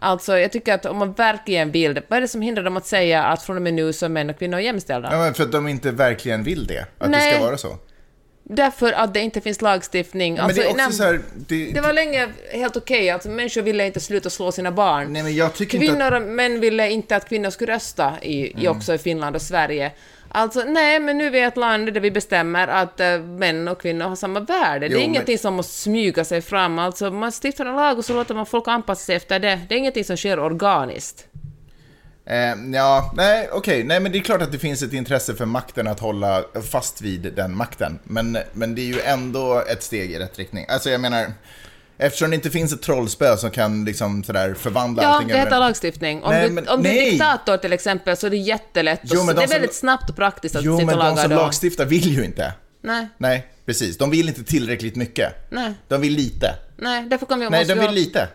Speaker 3: Alltså, jag tycker att om man verkligen vill det, vad är det som hindrar dem att säga att från och med nu så är män och kvinnor jämställda?
Speaker 2: Ja, men för att de inte verkligen vill det. Att det
Speaker 3: Nej.
Speaker 2: ska vara så.
Speaker 3: Därför att det inte finns lagstiftning. Alltså,
Speaker 2: det är också
Speaker 3: nej,
Speaker 2: så här... Det,
Speaker 3: det var länge helt okej, alltså människor ville inte sluta slå sina barn.
Speaker 2: Nej, men jag tycker inte att...
Speaker 3: Kvinnor och män ville inte att kvinnor skulle rösta i, i
Speaker 2: Mm.
Speaker 3: också i Finland och Sverige. Alltså, nej, men nu är vi ett land där vi bestämmer att eh, män och kvinnor har samma värde.
Speaker 2: Jo,
Speaker 3: det är
Speaker 2: men-
Speaker 3: ingenting som måste smyga sig fram. Alltså, man stiftar en lag och så låter man folk anpassa sig efter det. Det är ingenting som sker organiskt.
Speaker 2: Eh, ja, nej, okej. Nej, men det är klart att det finns ett intresse för makten att hålla fast vid den makten. Men, men det är ju ändå ett steg i rätt riktning. Alltså, jag menar... Eftersom det inte finns ett trollspö som kan liksom sådär förvandla
Speaker 3: Ja,
Speaker 2: allting
Speaker 3: det
Speaker 2: över
Speaker 3: heter lagstiftning. Om,
Speaker 2: Nej,
Speaker 3: du,
Speaker 2: men-
Speaker 3: om du är diktator till exempel så är det jättelätt.
Speaker 2: Jo, men de
Speaker 3: det är
Speaker 2: som-
Speaker 3: väldigt snabbt och praktiskt att
Speaker 2: Jo,
Speaker 3: sitta
Speaker 2: men
Speaker 3: och
Speaker 2: de
Speaker 3: laga
Speaker 2: som
Speaker 3: då.
Speaker 2: lagstiftar vill ju inte.
Speaker 3: Nej,
Speaker 2: Nej, precis. De vill inte tillräckligt mycket.
Speaker 3: nej,
Speaker 2: De vill lite.
Speaker 3: nej. Därför kan vi
Speaker 2: Nej, de
Speaker 3: vi
Speaker 2: vill
Speaker 3: ha-
Speaker 2: lite.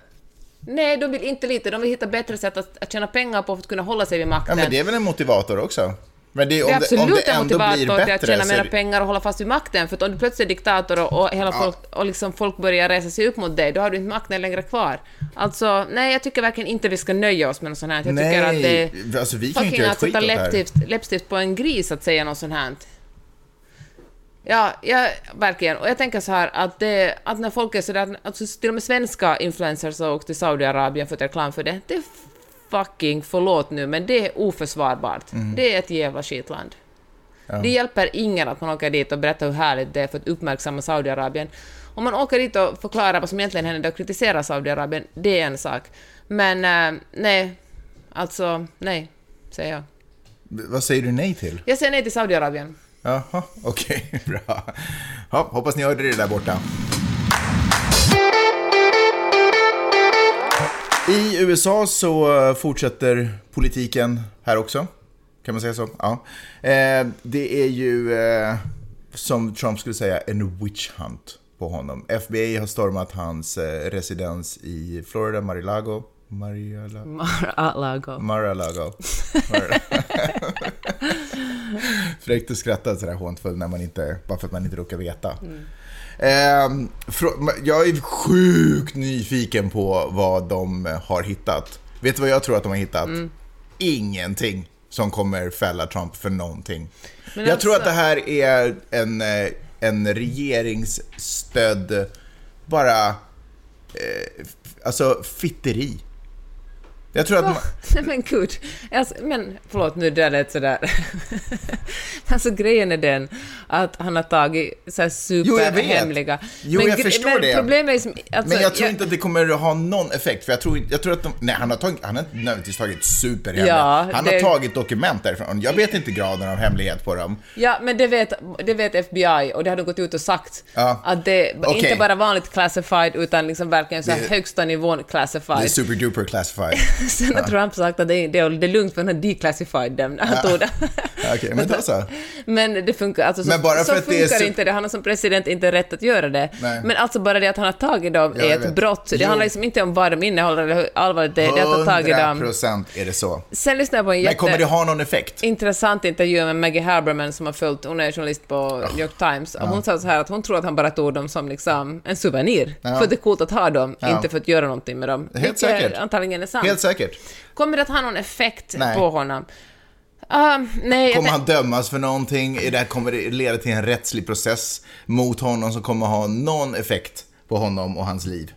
Speaker 3: Nej, de vill inte lite. De vill hitta bättre sätt att, att tjäna pengar på för att kunna hålla sig vid makten.
Speaker 2: Ja, men det är väl en motivator också? Men det, är-
Speaker 3: Det är
Speaker 2: om, det, om
Speaker 3: absolut
Speaker 2: det
Speaker 3: en motivator till att tjäna
Speaker 2: är
Speaker 3: mera
Speaker 2: det-
Speaker 3: pengar och hålla fast vid makten. För att om du plötsligt är diktator och, och hela folk, och liksom folk börjar resa sig upp mot dig, då har du inte makten längre kvar. Alltså, nej, jag tycker verkligen inte vi ska nöja oss med något sånt här. Jag tycker att det
Speaker 2: Nej, alltså vi kan inte göra
Speaker 3: att sätta läppstift, läppstift på en gris att säga något sånt här. Ja, ja, verkligen. Och jag tänker så här att, det, att när folk är sådär, alltså till och med svenska influencers har åkt till Saudiarabien för att reklam för det, det är fucking, förlåt nu, men det är oförsvarbart. Det är ett jävla skitland. Det hjälper ingen att man åker dit och berättar hur härligt det är för att uppmärksamma Saudiarabien. Om man åker dit och förklarar vad som egentligen händer och kritiserar Saudiarabien, det är en sak. Men eh, nej, alltså nej, säger jag.
Speaker 2: Vad säger du nej till?
Speaker 3: Jag säger nej till Saudiarabien.
Speaker 2: Jaha, okej, bra. Ja, hoppas ni hörde det där borta. I USA så fortsätter politiken här också. Kan man säga så? Ja. Eh, det är ju, eh, som Trump skulle säga, en witch hunt på honom. FBI har stormat hans eh, residens i Florida, Mar-a-Lago. Mar-a-Lago?
Speaker 3: Mar-a-Lago.
Speaker 2: Mar-a-Lago. Fräckt att skratta sådär hånfull när man inte, bara för att man inte råkar veta. Ehm, frå- jag är sjukt nyfiken på vad de har hittat. Vet du vad jag tror att de har hittat? Ingenting som kommer fälla Trump för någonting.
Speaker 3: Men
Speaker 2: jag tror
Speaker 3: alltså-
Speaker 2: att det här är en, eh, en regeringsstödd, bara, eh, alltså fitteri. Jag tror att man,
Speaker 3: Nej men gud. Alltså, men förlåt nu, det lät sådär. alltså grejen är den att han har tagit så här
Speaker 2: Jo, jag vet.
Speaker 3: superhemliga...
Speaker 2: Jo,
Speaker 3: men,
Speaker 2: jag förstår
Speaker 3: men
Speaker 2: det.
Speaker 3: Problemet är som... Alltså,
Speaker 2: Men jag tror inte att det kommer att ha någon effekt, för jag tror, jag tror att de, nej han har, tagit, han har inte nödvändigtvis tagit superhemliga,
Speaker 3: Ja,
Speaker 2: han
Speaker 3: det-
Speaker 2: har tagit dokument därifrån. Jag vet inte graden av hemlighet på dem.
Speaker 3: Ja, men det vet, det vet FBI och det har de gått ut och sagt.
Speaker 2: Ja.
Speaker 3: Att det
Speaker 2: Okej.
Speaker 3: inte bara vanligt classified utan liksom verkligen så
Speaker 2: Det-
Speaker 3: högsta nivån
Speaker 2: Det är
Speaker 3: classified.
Speaker 2: super duper classified.
Speaker 3: Sen har Trump sagt att det är, det är, lugnt för han har declassified dem det.
Speaker 2: Okej, men då så.
Speaker 3: Men det funkar, alltså så,
Speaker 2: Men bara för
Speaker 3: så
Speaker 2: att det är
Speaker 3: funkar inte det. Han har som president inte rätt att göra det.
Speaker 2: Nej.
Speaker 3: Men alltså bara det att han har tagit dem
Speaker 2: Ja,
Speaker 3: är ett
Speaker 2: vet.
Speaker 3: brott. Det
Speaker 2: Jo.
Speaker 3: handlar liksom inte om vad de innehåller eller hur allvarligt det är, det att ha tagit
Speaker 2: 100
Speaker 3: dem.
Speaker 2: procent är det så.
Speaker 3: Sen lyssnade jag på en
Speaker 2: Men
Speaker 3: jätte...
Speaker 2: kommer det ha någon effekt?
Speaker 3: intressant intervju med Maggie Haberman som har följt, hon är journalist på New York Times, och hon sa så här att hon tror att han bara tog dem som liksom en souvenir,
Speaker 2: Ja.
Speaker 3: för att det är coolt att ha dem,
Speaker 2: Ja.
Speaker 3: inte för att göra någonting med dem.
Speaker 2: Helt
Speaker 3: Vilket
Speaker 2: säkert.
Speaker 3: antagligen är sant.
Speaker 2: Helt säkert.
Speaker 3: Kommer det att ha någon effekt
Speaker 2: Nej.
Speaker 3: på honom? Ah, nej,
Speaker 2: Kommer han dömas för någonting? Det här, kommer det leda till en rättslig process mot honom som kommer ha någon effekt på honom och hans liv?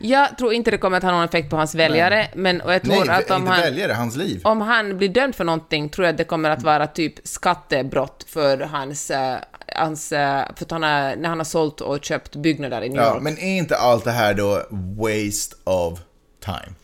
Speaker 3: jag tror inte det kommer att ha någon effekt på hans väljare, men och jag tror
Speaker 2: Nej,
Speaker 3: att om han...
Speaker 2: väljare, hans liv.
Speaker 3: Om han blir dömd för någonting tror jag att det kommer att vara typ skattebrott för hans, eh, hans eh, för att han har, när han har sålt och köpt byggnader i New
Speaker 2: Ja,
Speaker 3: York.
Speaker 2: men är inte allt det här då waste of time?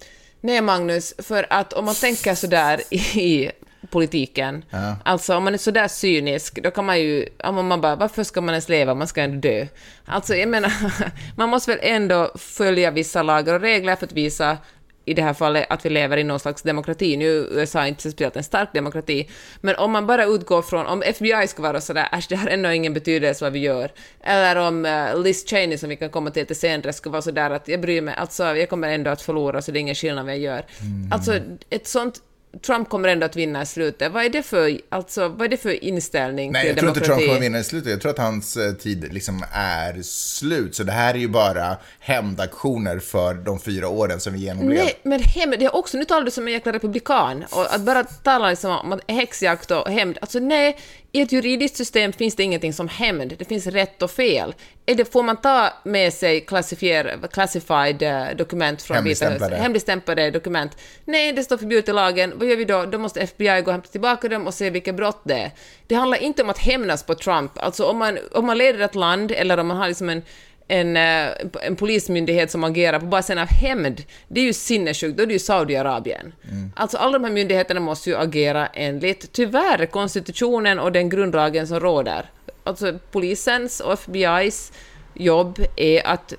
Speaker 3: Nej, Magnus, för att om man tänker sådär i politiken,
Speaker 2: Ja.
Speaker 3: alltså om man är sådär cynisk, då kan man ju, om man bara, varför ska man ens leva, man ska ändå dö. Alltså, jag menar, man måste väl ändå följa vissa lagar och regler för att visa i det här fallet att vi lever i någon slags demokrati. Nu är USA inte speciellt en stark demokrati, men om man bara utgår från, om FBI ska vara sådär, äsch det har ändå ingen betydelse vad vi gör, eller om uh, Liz Cheney, som vi kan komma till lite senare, ska vara sådär att jag bryr mig, alltså jag kommer ändå att förlora så det är ingen skillnad vad jag gör. Alltså ett sånt Trump kommer ändå att vinna i slutet. Vad är det för, alltså, vad är det för inställning
Speaker 2: Nej,
Speaker 3: till
Speaker 2: jag tror inte
Speaker 3: demokrati?
Speaker 2: Trump kommer vinna i slutet. Jag tror att hans eh, tid liksom är slut. Så det här är ju bara hämndaktioner för de fyra åren som vi genomled.
Speaker 3: Nej, men hämnd, det är också, nu talar du som en jäkla republikan, och att bara tala liksom om häxjakt och hämnd, alltså nej, i ett juridiskt system finns det ingenting som hämnd, det finns rätt och fel. Är det, får man ta med sig classified eh, dokument från Vita?
Speaker 2: Hemligstämplade.
Speaker 3: Hemligstämplade dokument? Nej, det står förbjudet i lagen. Vad gör vi då? Då måste FBI gå och hämta tillbaka dem och se vilka brott det är. Det handlar inte om att hämnas på Trump. Alltså om man, om man leder ett land eller om man har liksom en en, eh, en polismyndighet som agerar på basen av hämnd, det är ju sinnessjukt, då är det ju Saudiarabien. Alltså alla de här myndigheterna måste ju agera enligt, tyvärr, konstitutionen och den grundlagen som råder. Alltså polisens och FBI's jobb är att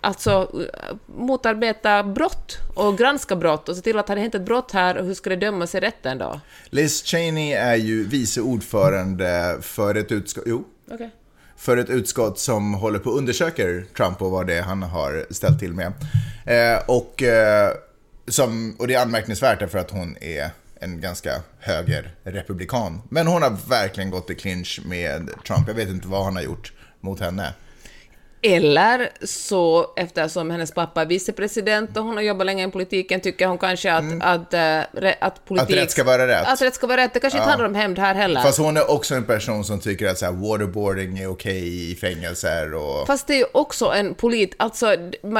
Speaker 3: alltså motarbeta brott och granska brott och se till att har det hänt ett brott här, hur ska det dömas i rätten då?
Speaker 2: Liz Cheney är ju vice ordförande för ett utskott, jo,
Speaker 3: Okej
Speaker 2: för ett utskott som håller på och undersöker Trump och vad det är han har ställt till med. Eh, och, eh, som, och det är anmärkningsvärt därför att hon är en ganska höger republikan. Men hon har verkligen gått i clinch med Trump. Jag vet inte vad han har gjort mot henne.
Speaker 3: Eller så, eftersom hennes pappa är vicepresident och hon har jobbat länge i politiken, tycker hon kanske att, att, äh, re- att politik...
Speaker 2: Mm. Att rätt ska vara rätt.
Speaker 3: Att rätt ska vara rätt. Det kanske inte handlar om hämnd här heller.
Speaker 2: Fast hon är också en person som tycker att så här, waterboarding är okej i fängelser och...
Speaker 3: Fast det är ju också en polit... Alltså,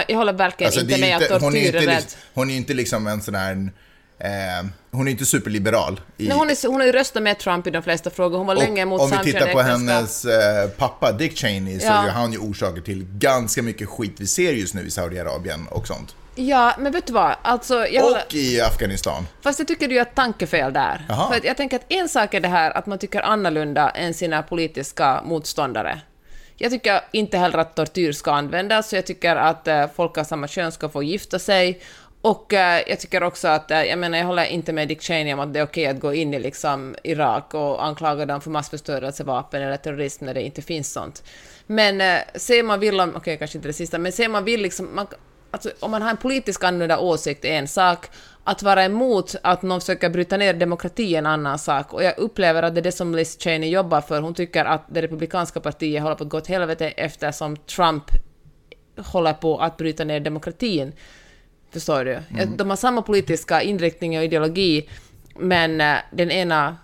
Speaker 3: jag håller verkligen
Speaker 2: Alltså,
Speaker 3: inte
Speaker 2: är
Speaker 3: med att
Speaker 2: inte, är
Speaker 3: tortyr är
Speaker 2: inte,
Speaker 3: rätt.
Speaker 2: liksom, hon är inte liksom en sån här... Eh, hon är inte superliberal. I,
Speaker 3: Nej, hon, är, hon har ju röstat med Trump i de flesta frågor. Hon var länge emot
Speaker 2: om vi tittar på hennes eh, pappa Dick Cheney så
Speaker 3: Ja.
Speaker 2: är han ju orsaker till ganska mycket skit vi ser just nu i Saudiarabien och sånt.
Speaker 3: Ja, men vet du vad? Alltså, jag håller...
Speaker 2: Och i Afghanistan.
Speaker 3: Fast jag tycker du gör ett tankefel där.
Speaker 2: Jaha.
Speaker 3: För jag tänker att en sak är det här att man tycker annorlunda än sina politiska motståndare. Jag tycker inte heller att tortyr ska användas, så jag tycker att eh, folk av samma kön ska få gifta sig. Och eh, jag tycker också att, eh, jag menar, jag håller inte med Dick Cheney om att det är okej att gå in i liksom Irak och anklaga dem för massförstörelsevapen eller terrorism när det inte finns sånt. Men eh, ser man vill okej okay, kanske inte det sista, men ser man vill liksom, man, alltså, om man har en politisk annorlunda åsikt är en sak, att vara emot att någon försöker bryta ner demokrati är en annan sak. Och jag upplever att det är det som Liz Cheney jobbar för. Hon tycker att det republikanska partiet håller på att gå åt helvete eftersom Trump håller på att bryta ner demokratin. Förstår du? De har samma politiska inriktning och ideologi, men eh, den ena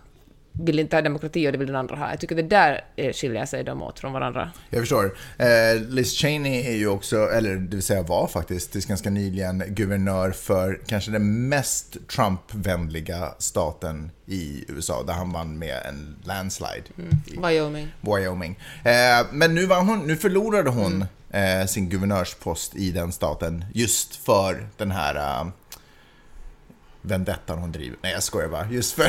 Speaker 3: vill inte ha demokrati och det vill den andra ha. Jag tycker det där skiljer sig de åt från varandra.
Speaker 2: Jag förstår. Eh, Liz Cheney är ju också, eller det vill säga var faktiskt, tills ganska nyligen guvernör för kanske den mest Trump-vänliga staten i USA, där han vann med en landslide. i
Speaker 3: Wyoming.
Speaker 2: Wyoming. Eh, men nu, vann hon, nu förlorade hon eh, sin guvernörspost i den staten just för den här eh, vendettan hon driver. Nej, jag skojar bara. Just för,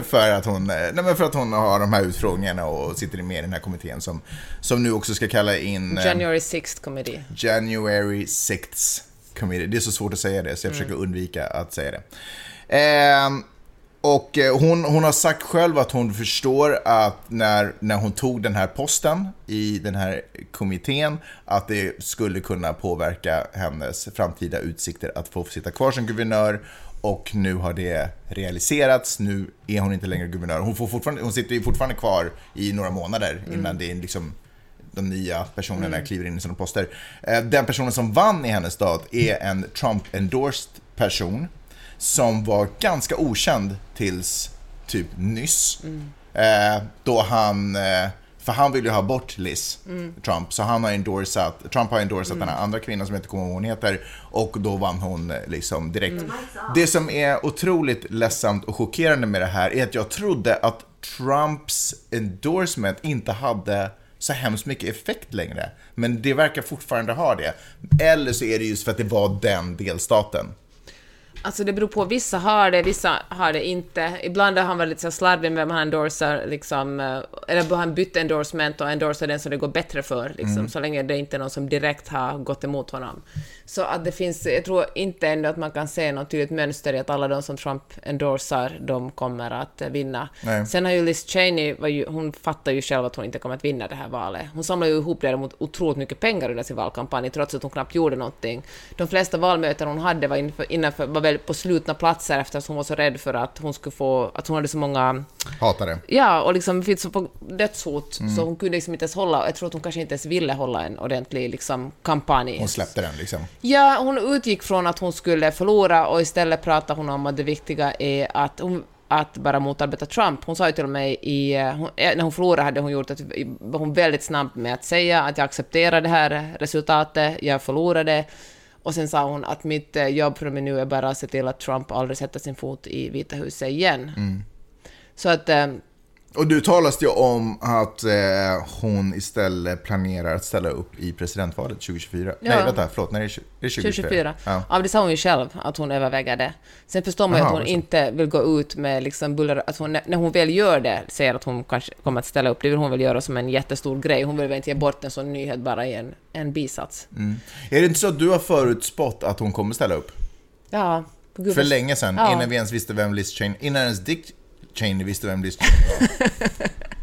Speaker 2: för, att hon, eh, nej, för att hon har de här utfrågningarna och sitter med i den här kommittén som, som nu också ska kalla in eh,
Speaker 3: January 6th Committee.
Speaker 2: January 6th Committee. Det är så svårt att säga det, så jag försöker undvika att säga det. Ehm, och eh, hon, hon har sagt själv att hon förstår att när, när hon tog den här posten i den här kommittén, att det skulle kunna påverka hennes framtida utsikter att få sitta kvar som guvernör. Och nu har det realiserats, nu är hon inte längre guvernör. Hon, får fortfarande, hon sitter ju fortfarande kvar i några månader innan det är liksom de nya personerna kliver in i sina poster. Eh, Den personen som vann i hennes stad är en Trump-endorsed person som var ganska okänd tills typ nyss. Eh, Då han, eh, för han vill ju ha bort Liz Trump, så han har endorsat, Trump har endorsat den här andra kvinnan som jag inte kommer ihåg hon heter och då vann hon eh, liksom direkt. Det som är otroligt ledsamt och chockerande med det här är att jag trodde att Trumps endorsement inte hade så hemskt mycket effekt längre. Men det verkar fortfarande ha det. Eller så är det just för att det var den delstaten.
Speaker 3: Alltså det beror på, vissa har det, vissa har det inte. Ibland har han varit lite så slarvig med vem han endorsar, liksom, eh, eller han bytt endorsement och endorsar den som det går bättre för, liksom, så länge det inte är någon som direkt har gått emot honom. Så att det finns, jag tror inte ändå att man kan se något tydligt mönster i att alla de som Trump endorsar, de kommer att eh, vinna.
Speaker 2: Nej.
Speaker 3: Sen har ju Liz Cheney, ju, hon fattar ju själv att hon inte kommer att vinna det här valet. Hon samlar ju ihop däremot otroligt mycket pengar under sin valkampanj, trots att hon knappt gjorde någonting. De flesta valmöten hon hade var, inför, innanför, var väldigt på slutna platser eftersom hon var så rädd för att hon skulle få, att hon hade så många
Speaker 2: Hatar det.
Speaker 3: Ja, och liksom fick så på dödshot,
Speaker 2: Mm.
Speaker 3: så hon kunde liksom inte ens hålla, jag tror att hon kanske inte ens ville hålla en ordentlig liksom, kampanj.
Speaker 2: Hon släppte den liksom.
Speaker 3: Ja, hon utgick från att hon skulle förlora och istället pratade hon om att det viktiga är att hon att bara motarbeta Trump. Hon sa ju till med i, eh, hon, eh, när hon förlorade hade hon gjort att, var hon väldigt snabb med att säga att jag accepterar det här resultatet, jag förlorade. Och sen sa hon att mitt eh, jobb med nu är bara att se till att Trump aldrig sätter sin fot i Vita huset igen. Så att eh,
Speaker 2: Och du talas det om att eh, hon istället planerar att ställa upp i presidentvalet 2024.
Speaker 3: Ja.
Speaker 2: Nej, vänta, förlåt. Det är 20- det är 2024.
Speaker 3: 2024.
Speaker 2: Ja.
Speaker 3: Ja. det sa hon ju själv, att hon överväger det. Sen förstår man ju att hon inte vill gå ut med liksom buller... Att hon, när hon väl gör det, säger att hon kanske kommer att ställa upp, det vill hon väl göra som en jättestor grej. Hon vill väl inte ge bort en sån nyhet bara i en, en bisats.
Speaker 2: Mm. Är det inte så att du har förutspått att hon kommer ställa upp?
Speaker 3: Ja, gud
Speaker 2: För länge sedan,
Speaker 3: Ja.
Speaker 2: innan vi ens visste vem Liz Cheney... Innan ens Dick Cheney visste vem Liz Cheney var.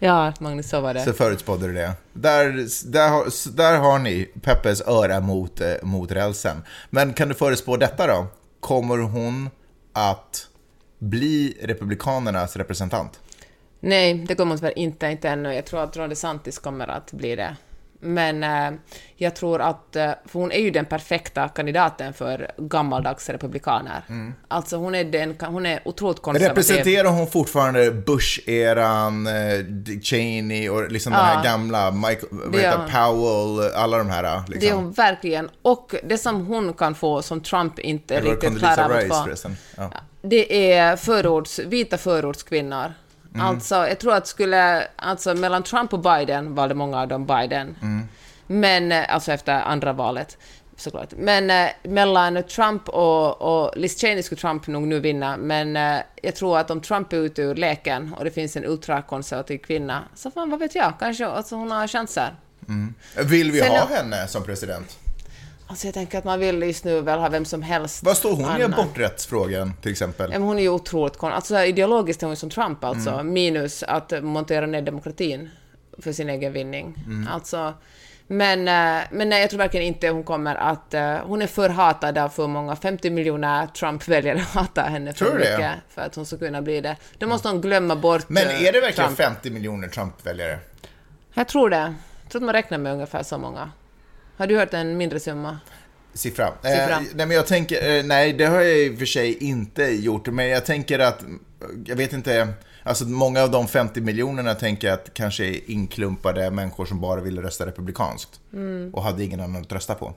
Speaker 3: Ja, Magnus, så var det.
Speaker 2: så förutspådde du det. Där, där, har, där har ni Peppes öra mot, eh, mot rälsen. Men kan du förutspå detta då? Kommer hon att bli Republikanernas representant?
Speaker 3: Nej, det kommer hon tyvärr inte, inte ännu. Jag tror att Ron DeSantis kommer att bli det. Men eh, jag tror att, eh, för hon är ju den perfekta kandidaten för gammaldags republikaner. Alltså hon är, den, hon är otroligt konservativ.
Speaker 2: Representerar hon fortfarande Bush-eran, eh, Cheney och liksom den här
Speaker 3: Ja.
Speaker 2: gamla Michael,
Speaker 3: Det
Speaker 2: heter. Powell, alla de här liksom.
Speaker 3: Det är hon verkligen. Och det som hon kan få, som Trump inte riktigt klarar av att få.
Speaker 2: Ja.
Speaker 3: det är förorts, vita förortskvinnor.
Speaker 2: Mm.
Speaker 3: Alltså, jag tror att skulle, alltså mellan Trump och Biden valde många av dem Biden.
Speaker 2: Mm.
Speaker 3: Men, eh, alltså efter andra valet såklart. Men eh, mellan Trump och, och Liz Cheney skulle Trump nog nu vinna, men eh, jag tror att om Trump är ute ur leken och det finns en ultrakonservativ kvinna, så fan, vad vet jag, kanske alltså, hon har chanser.
Speaker 2: Vill vi
Speaker 3: Sen-
Speaker 2: ha henne som president?
Speaker 3: Alltså jag tänker att man vill just nu väl ha vem som helst.
Speaker 2: Vad står hon i
Speaker 3: Anna.
Speaker 2: aborträttsfrågan till exempel?
Speaker 3: Ja, hon är ju otroligt kon... Alltså ideologiskt är hon som Trump alltså,
Speaker 2: Mm.
Speaker 3: minus att montera ner demokratin för sin egen vinning.
Speaker 2: Mm.
Speaker 3: Alltså, men, eh, men nej, jag tror verkligen inte hon kommer att... eh, Hon är för hatad av för många. 50 miljoner Trump-väljare hatar henne för
Speaker 2: Tror du det?
Speaker 3: mycket för att hon ska kunna bli det. Då måste hon glömma bort
Speaker 2: Men
Speaker 3: eh,
Speaker 2: är det verkligen
Speaker 3: Trump.
Speaker 2: 50 miljoner Trump-väljare?
Speaker 3: Jag tror det. Jag tror att man räknar med ungefär så många. Har du hört en mindre summa?
Speaker 2: Siffra.
Speaker 3: Siffra.
Speaker 2: Eh, nej, men jag tänker, eh, nej, det har jag i och för sig inte gjort, men jag tänker att, jag vet inte, alltså många av de 50 miljonerna tänker jag att kanske är inklumpade människor som bara ville rösta republikanskt
Speaker 3: Mm.
Speaker 2: och hade ingen annan att rösta på.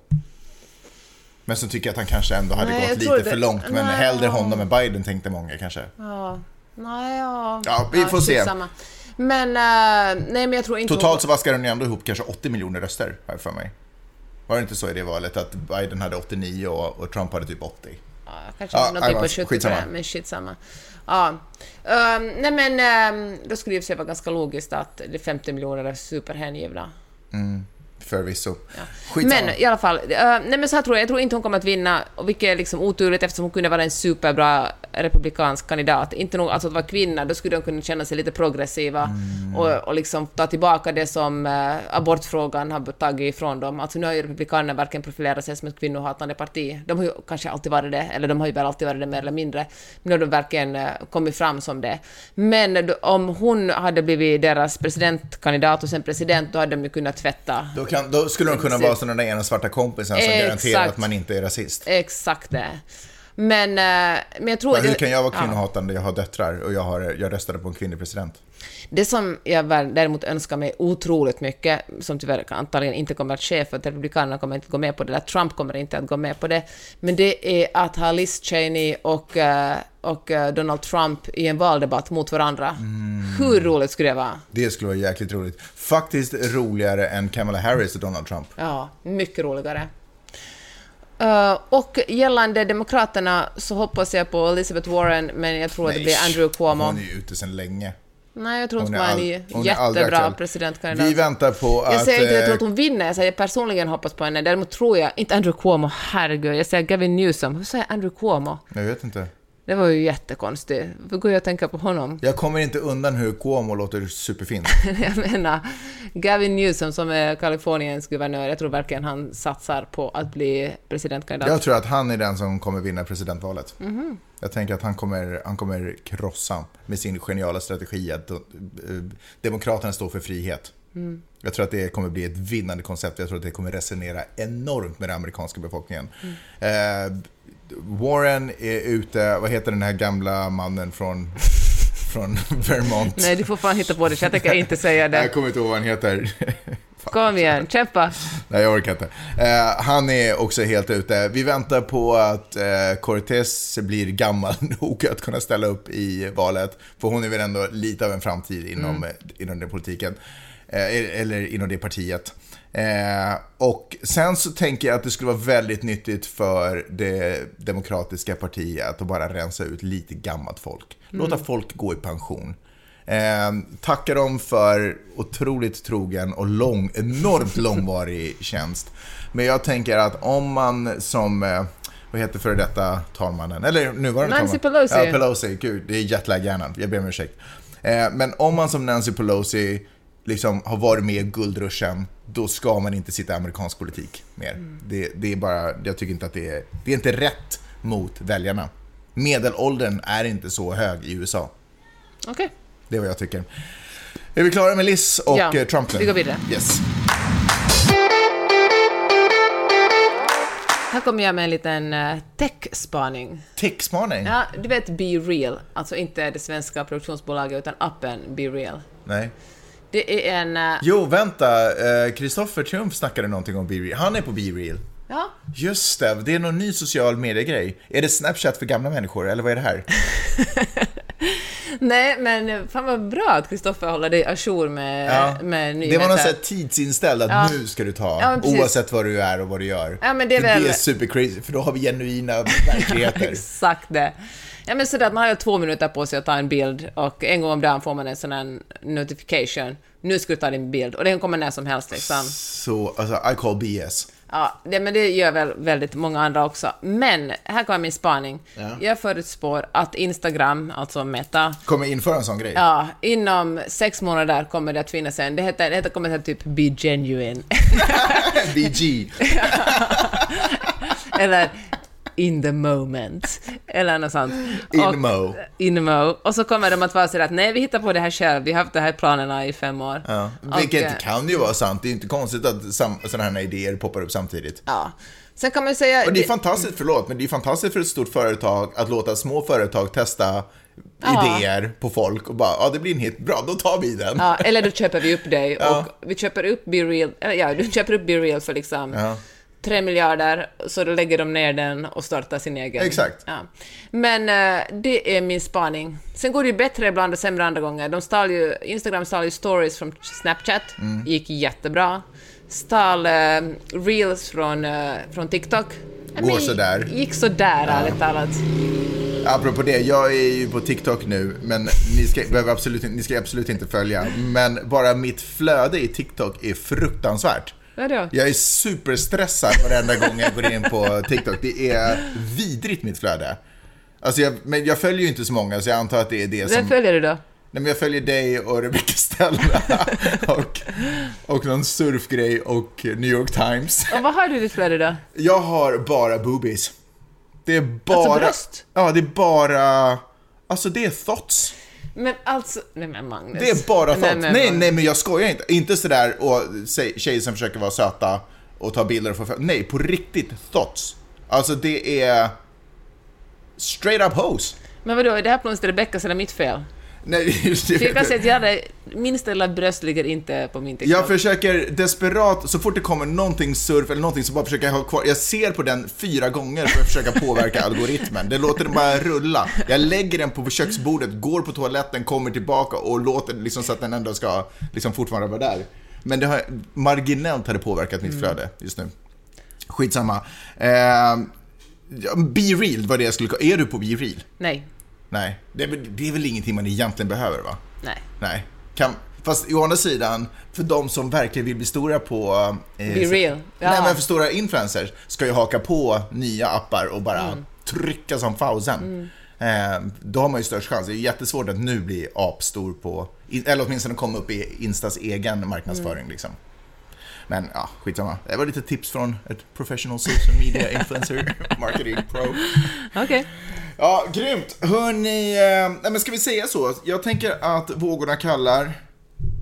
Speaker 2: Men så tycker jag att han kanske ändå hade
Speaker 3: Nej,
Speaker 2: gått lite
Speaker 3: det-
Speaker 2: för långt, men
Speaker 3: Nej,
Speaker 2: hellre honom än Biden tänkte många kanske.
Speaker 3: Ja. Nej, ja...
Speaker 2: Ja, vi får se.
Speaker 3: skitsamma. Men, eh, nej men jag tror inte...
Speaker 2: Totalt så vaskade han ju ändå ihop kanske 80 miljoner röster, jag för mig. Var det inte så i det valet, att Biden hade 89 och, och Trump hade typ 80?
Speaker 3: Ja, kanske
Speaker 2: Ja,
Speaker 3: av
Speaker 2: men
Speaker 3: 70
Speaker 2: skitsamma.
Speaker 3: men skitsamma. Ja. Um, nej men, ehm, då skulle det vara ganska logiskt att de 50 miljoner är superhängivna.
Speaker 2: Förvisso. Skitsamma.
Speaker 3: Men i alla fall, eh, nej men så här tror jag, jag tror inte hon kommer att vinna, vilket är liksom oturligt eftersom hon kunde vara en superbra republikansk kandidat. Inte nog, alltså att vara kvinna, då skulle de kunna känna sig lite progressiva
Speaker 2: Mm.
Speaker 3: och, och liksom ta tillbaka det som eh, abortfrågan har tagit ifrån dem. Alltså nu har ju republikanerna verkligen profilerat sig som ett kvinnohatande parti. De har ju kanske alltid varit det, eller de har ju väl alltid varit det mer eller mindre. Men nu har de verkligen eh, kommit fram som det. Men då, om hon hade blivit deras presidentkandidat och sen president, då hade de ju kunnat tvätta
Speaker 2: Då, kan, då skulle de kunna vara som den där ena svarta kompisen som
Speaker 3: Exakt.
Speaker 2: garanterar att man inte är rasist.
Speaker 3: Exakt det. Men, eh, men jag tror...
Speaker 2: Men hur kan jag vara
Speaker 3: ja.
Speaker 2: kvinnohatande? Jag har döttrar och jag, har, jag röstade på en kvinnlig president.
Speaker 3: Det som jag däremot önskar mig otroligt mycket, som tyvärr antagligen inte kommer att ske för att Republikanerna kommer inte gå med på det, där Trump kommer inte att gå med på det, men det är att ha Liz Cheney och, eh, och eh, Donald Trump i en valdebatt mot varandra.
Speaker 2: Mm.
Speaker 3: Hur roligt skulle det vara?
Speaker 2: Det skulle vara jäkligt roligt. Faktiskt roligare än Kamala Harris och Donald Trump.
Speaker 3: Ja, mycket roligare. Eh, och gällande Demokraterna så hoppas jag på Elizabeth Warren, men jag tror att det
Speaker 2: Nej,
Speaker 3: blir Andrew Cuomo.
Speaker 2: Hon är ju ute sedan länge.
Speaker 3: Nej, jag tror
Speaker 2: Hon
Speaker 3: inte
Speaker 2: är
Speaker 3: hon
Speaker 2: all-
Speaker 3: är
Speaker 2: hon är
Speaker 3: jättebra presidentkandidat.
Speaker 2: Vi väntar på
Speaker 3: Jag
Speaker 2: att...
Speaker 3: säger inte att jag tror
Speaker 2: eh,
Speaker 3: att hon vinner, jag säger personligen hoppas på henne. Däremot tror jag, inte Andrew Cuomo, herregud, jag säger Gavin Newsom. Hur säger jag Andrew Cuomo?
Speaker 2: Jag vet inte.
Speaker 3: Det var ju jättekonstigt. Varför går jag att tänka på honom?
Speaker 2: Jag kommer inte undan hur Cuomo låter superfin.
Speaker 3: jag menar, Gavin Newsom som är Kaliforniens guvernör, jag tror verkligen han satsar på att bli presidentkandidat.
Speaker 2: Jag tror att han är den som kommer vinna presidentvalet.
Speaker 3: Mhm.
Speaker 2: Jag tänker att han kommer, han kommer krossa med sin geniala strategi att eh, Demokraterna står för frihet.
Speaker 3: Mm.
Speaker 2: Jag tror att det kommer bli ett vinnande koncept. Jag tror att det kommer resonera enormt med den amerikanska befolkningen.
Speaker 3: Mm.
Speaker 2: Eh, Warren är ute, vad heter den här gamla mannen från, från Vermont?
Speaker 3: Nej, du får fan hitta på det, så jag tänker inte säga det.
Speaker 2: Jag kommer inte ihåg vad han heter.
Speaker 3: Kom igen, kämpa!
Speaker 2: Nej, jag orkar inte. Eh, han är också helt ute. Vi väntar på att eh, Cortez blir gammal nog att kunna ställa upp i valet. För hon är väl ändå lite av en framtid inom, eh, inom den politiken. Eh, eller inom det partiet. Eh, och sen så tänker jag att det skulle vara väldigt nyttigt för det demokratiska partiet att bara rensa ut lite gammalt folk. Låta folk gå i pension. Eh, tacka dem för otroligt trogen och lång, enormt långvarig tjänst. Men jag tänker att om man som, eh, vad heter före detta talmannen, eller nuvarande
Speaker 3: Nancy
Speaker 2: talman.
Speaker 3: Pelosi.
Speaker 2: Ja, Pelosi, gud, det är jetlag-hjärnan, jag ber om ursäkt. Eh, men om man som Nancy Pelosi liksom har varit med i guldruschen, då ska man inte sitta i amerikansk politik mer. Det, det är bara, jag tycker inte att det är, det är inte rätt mot väljarna. Medelåldern är inte så hög i USA.
Speaker 3: Okej.
Speaker 2: Det är vad jag tycker. Är vi klara med Liz och
Speaker 3: Ja,
Speaker 2: eh, Trump nu?
Speaker 3: vi går vidare.
Speaker 2: Yes.
Speaker 3: Här kommer jag med en liten uh, tech-spaning.
Speaker 2: Tickspaning?
Speaker 3: Ja, du vet Be Real, alltså inte det svenska produktionsbolaget utan appen Be Real.
Speaker 2: Nej.
Speaker 3: Det är en... eh,
Speaker 2: Jo, vänta. eh, Kristoffer Triumf snackade någonting om BeReal. Han är på BeReal.
Speaker 3: ja,
Speaker 2: Just det, det är någon ny social media-grej. Är det Snapchat för gamla människor, eller vad är det här?
Speaker 3: nej men fan vad bra att Kristoffer håller dig ajour med,
Speaker 2: Ja.
Speaker 3: med
Speaker 2: Det
Speaker 3: nyheter.
Speaker 2: var någon sån här tidsinställd att
Speaker 3: Ja.
Speaker 2: nu ska du ta,
Speaker 3: Ja,
Speaker 2: oavsett vad du är och vad du gör.
Speaker 3: Ja, men det är väl-
Speaker 2: det är super crazy, för då har vi genuina verkligheter.
Speaker 3: Exakt det. Ja, men sådär att man har två minuter på sig att ta en bild och en gång om dagen får man en sån här notification. Nu ska du ta din bild och den kommer när som helst liksom.
Speaker 2: Så, alltså, I call BS.
Speaker 3: Ja, det, men det gör väl väldigt många andra också. Men här kommer min spaning.
Speaker 2: Ja.
Speaker 3: Jag förutspår att Instagram, alltså Meta,
Speaker 2: Kommer införa en sån grej?
Speaker 3: ja, inom sex månader kommer det att finnas en, det heter, det heter kommer att heta typ Be Genuine.
Speaker 2: BG.
Speaker 3: Eller In the moment. Eller något sånt.
Speaker 2: Inmo.
Speaker 3: Inmo. Och så kommer de att vara sådär att nej, vi hittar på det här själv, vi har haft de här planerna i fem år.
Speaker 2: Ja.
Speaker 3: Och,
Speaker 2: Vilket
Speaker 3: eh,
Speaker 2: kan ju vara sant. Det är inte konstigt att sådana här idéer poppar upp samtidigt.
Speaker 3: Ja. Sen kan man säga...
Speaker 2: Och det är fantastiskt, förlåt, men det är fantastiskt för ett stort företag att låta små företag testa
Speaker 3: Ja.
Speaker 2: idéer på folk och bara, ja det blir en hit, bra, då tar vi den.
Speaker 3: Ja, eller då köper vi upp dig
Speaker 2: Ja.
Speaker 3: och vi köper upp Be Real, eller ja, du köper upp Be Real för liksom
Speaker 2: Ja.
Speaker 3: 3 miljarder, så då lägger de ner den och startar sin egen.
Speaker 2: Exakt.
Speaker 3: Ja. Men eh, det är min spaning. Sen går det ju bättre ibland och sämre andra gånger. De stal ju, Instagram stal ju stories från Snapchat,
Speaker 2: Mm.
Speaker 3: gick jättebra. Stal eh, reels från, eh, från TikTok. Ja,
Speaker 2: Går
Speaker 3: men
Speaker 2: sådär.
Speaker 3: Gick sådär, ärligt talat.
Speaker 2: Apropå det, jag är ju på TikTok nu, men ni ska, behöver absolut, ni ska absolut inte följa. Men bara mitt flöde i TikTok är fruktansvärt. Jag är superstressad varenda gång jag går in på TikTok. Det är vidrigt mitt flöde. Alltså jag, men jag följer ju inte så många, så jag antar att det är det
Speaker 3: Vem
Speaker 2: som...
Speaker 3: följer du då?
Speaker 2: Nej, men jag följer dig och Rebecca Stella och, och någon surfgrej och New York Times.
Speaker 3: Och vad har du i ditt flöde då?
Speaker 2: Jag har bara boobies. Det är bara...
Speaker 3: Alltså bröst?
Speaker 2: Ja, det är bara... Alltså det är thoughts.
Speaker 3: Men alltså... Nej men Magnus.
Speaker 2: Det är bara.
Speaker 3: Nej,
Speaker 2: Nej,
Speaker 3: men
Speaker 2: nej,
Speaker 3: Magnus.
Speaker 2: men jag skojar inte. Inte sådär och tjejer som försöker vara söta och ta bilder och få Nej, på riktigt thoughts. Alltså det är... Straight up hose.
Speaker 3: Men vadå, är det här plötsligt Rebeckas eller mitt fel?
Speaker 2: Nej, just det.
Speaker 3: Jag kan säga att jag hade, minsta lilla bröst ligger inte på min TikTok.
Speaker 2: Jag försöker desperat, så fort det kommer någonting surf eller någonting så bara försöker jag ha kvar, jag ser på den fyra gånger för att försöka påverka algoritmen. Det låter den bara rulla. Jag lägger den på köksbordet, går på toaletten, kommer tillbaka och låter liksom så att den ändå ska liksom fortfarande vara där. Men det har, marginellt har det påverkat mitt flöde just nu. Skitsamma. Eh, Be real var det jag skulle Är du på Be real?
Speaker 3: Nej.
Speaker 2: Nej, det är, väl, det är väl ingenting man egentligen behöver va?
Speaker 3: Nej.
Speaker 2: Nej. Kan, fast å andra sidan, för de som verkligen vill bli stora på... Eh,
Speaker 3: Be
Speaker 2: så-
Speaker 3: real. Ja.
Speaker 2: Nej, men för stora influencers ska ju haka på nya appar och bara
Speaker 3: Mm.
Speaker 2: trycka som fausen. Eh, då har man ju störst chans. Det är jättesvårt att nu bli apstor på, eller åtminstone komma upp i Instas egen marknadsföring. Liksom. Men ja, skitsamma. Det var lite tips från ett professional social media influencer marketing pro.
Speaker 3: Okej.
Speaker 2: Ja, grymt. Hörni, eh, nej, men ska vi säga så? Jag tänker att vågorna kallar.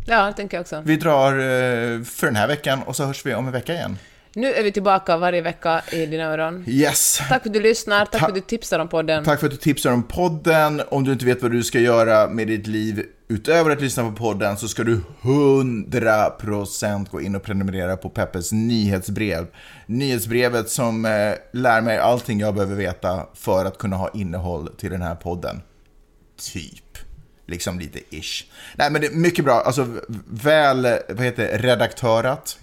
Speaker 3: Ja, det tänker jag också.
Speaker 2: Vi drar eh, för den här veckan och så hörs vi om en vecka igen.
Speaker 3: Nu är vi tillbaka varje vecka i dina öron.
Speaker 2: Yes.
Speaker 3: Tack för att du lyssnar, tack
Speaker 2: Ta-
Speaker 3: för att du tipsar om podden.
Speaker 2: Tack för att du tipsar om podden. Om du inte vet vad du ska göra med ditt liv utöver att lyssna på podden så ska du 100% gå in och prenumerera på Peppes nyhetsbrev. Nyhetsbrevet som eh, lär mig allting jag behöver veta för att kunna ha innehåll till den här podden. Typ. Liksom lite ish. Nej men det är mycket bra, alltså väl, vad heter det, redaktörat?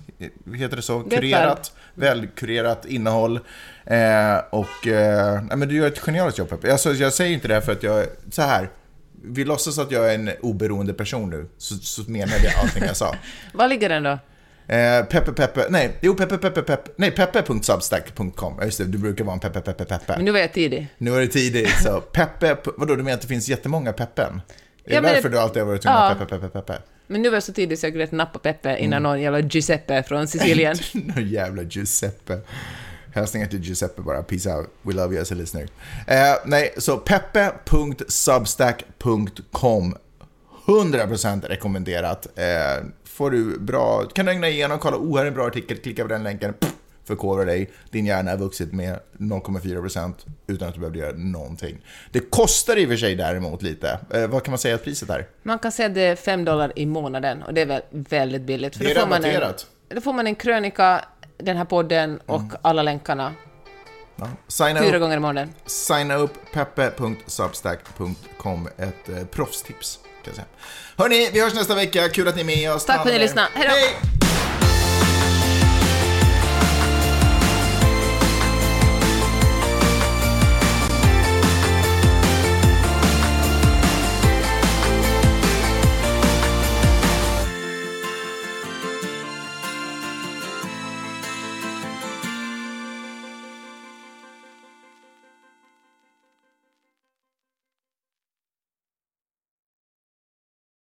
Speaker 2: Heter det så? Kurerat? Välkurerat innehåll. Eh, och, eh, nej men du gör ett genialiskt jobb Peppe. Alltså, jag säger inte det här för att jag, så här. Vi låtsas att jag är en oberoende person nu, så, så menade jag allting jag sa.
Speaker 3: Var ligger den då?
Speaker 2: Eh, peppe Peppe, nej, jo Peppe Peppe Peppe, nej peppe.substack.com. Ja, Just det, du brukar vara en Peppe Peppe Peppe.
Speaker 3: Men nu var jag tidig.
Speaker 2: Nu är det tidigt, så Peppe, vadå du menar att det finns jättemånga Peppen? Är
Speaker 3: Ja,
Speaker 2: det därför
Speaker 3: det-
Speaker 2: du alltid har varit tvungen
Speaker 3: Ja.
Speaker 2: Peppe Peppe Peppe?
Speaker 3: Men nu var jag så tidig så jag grät nappa Peppe innan
Speaker 2: Mm.
Speaker 3: någon jävla Giuseppe från Sicilien.
Speaker 2: Nå jävla Giuseppe. Hälsningar till Giuseppe bara. Peace out. We love you as a listener. Eh, nej, så peppe.substack.com 100% rekommenderat. Eh, får du bra, kan du ägna igenom, kolla, oh här är en bra artikel, klicka på den länken, pff, förkovra dig. Din hjärna har vuxit med 0,4% utan att du behövde göra någonting. Det kostar i och för sig däremot lite. Eh, vad kan man säga att priset är?
Speaker 3: Man kan säga att det är 5 dollar i månaden och det är väl väldigt billigt. För
Speaker 2: Det är rabatterat.
Speaker 3: Då får man en krönika, den här podden och
Speaker 2: Mm.
Speaker 3: alla länkarna
Speaker 2: Ja. Signa
Speaker 3: fyra
Speaker 2: upp
Speaker 3: gånger i månaden.
Speaker 2: signa upp peppe.substack.com. Ett eh, proffstips kan jag säga. Hörni, vi hörs nästa vecka. Kul att ni är med oss.
Speaker 3: Tack för att ni lyssnade. Hej då!
Speaker 2: Hej!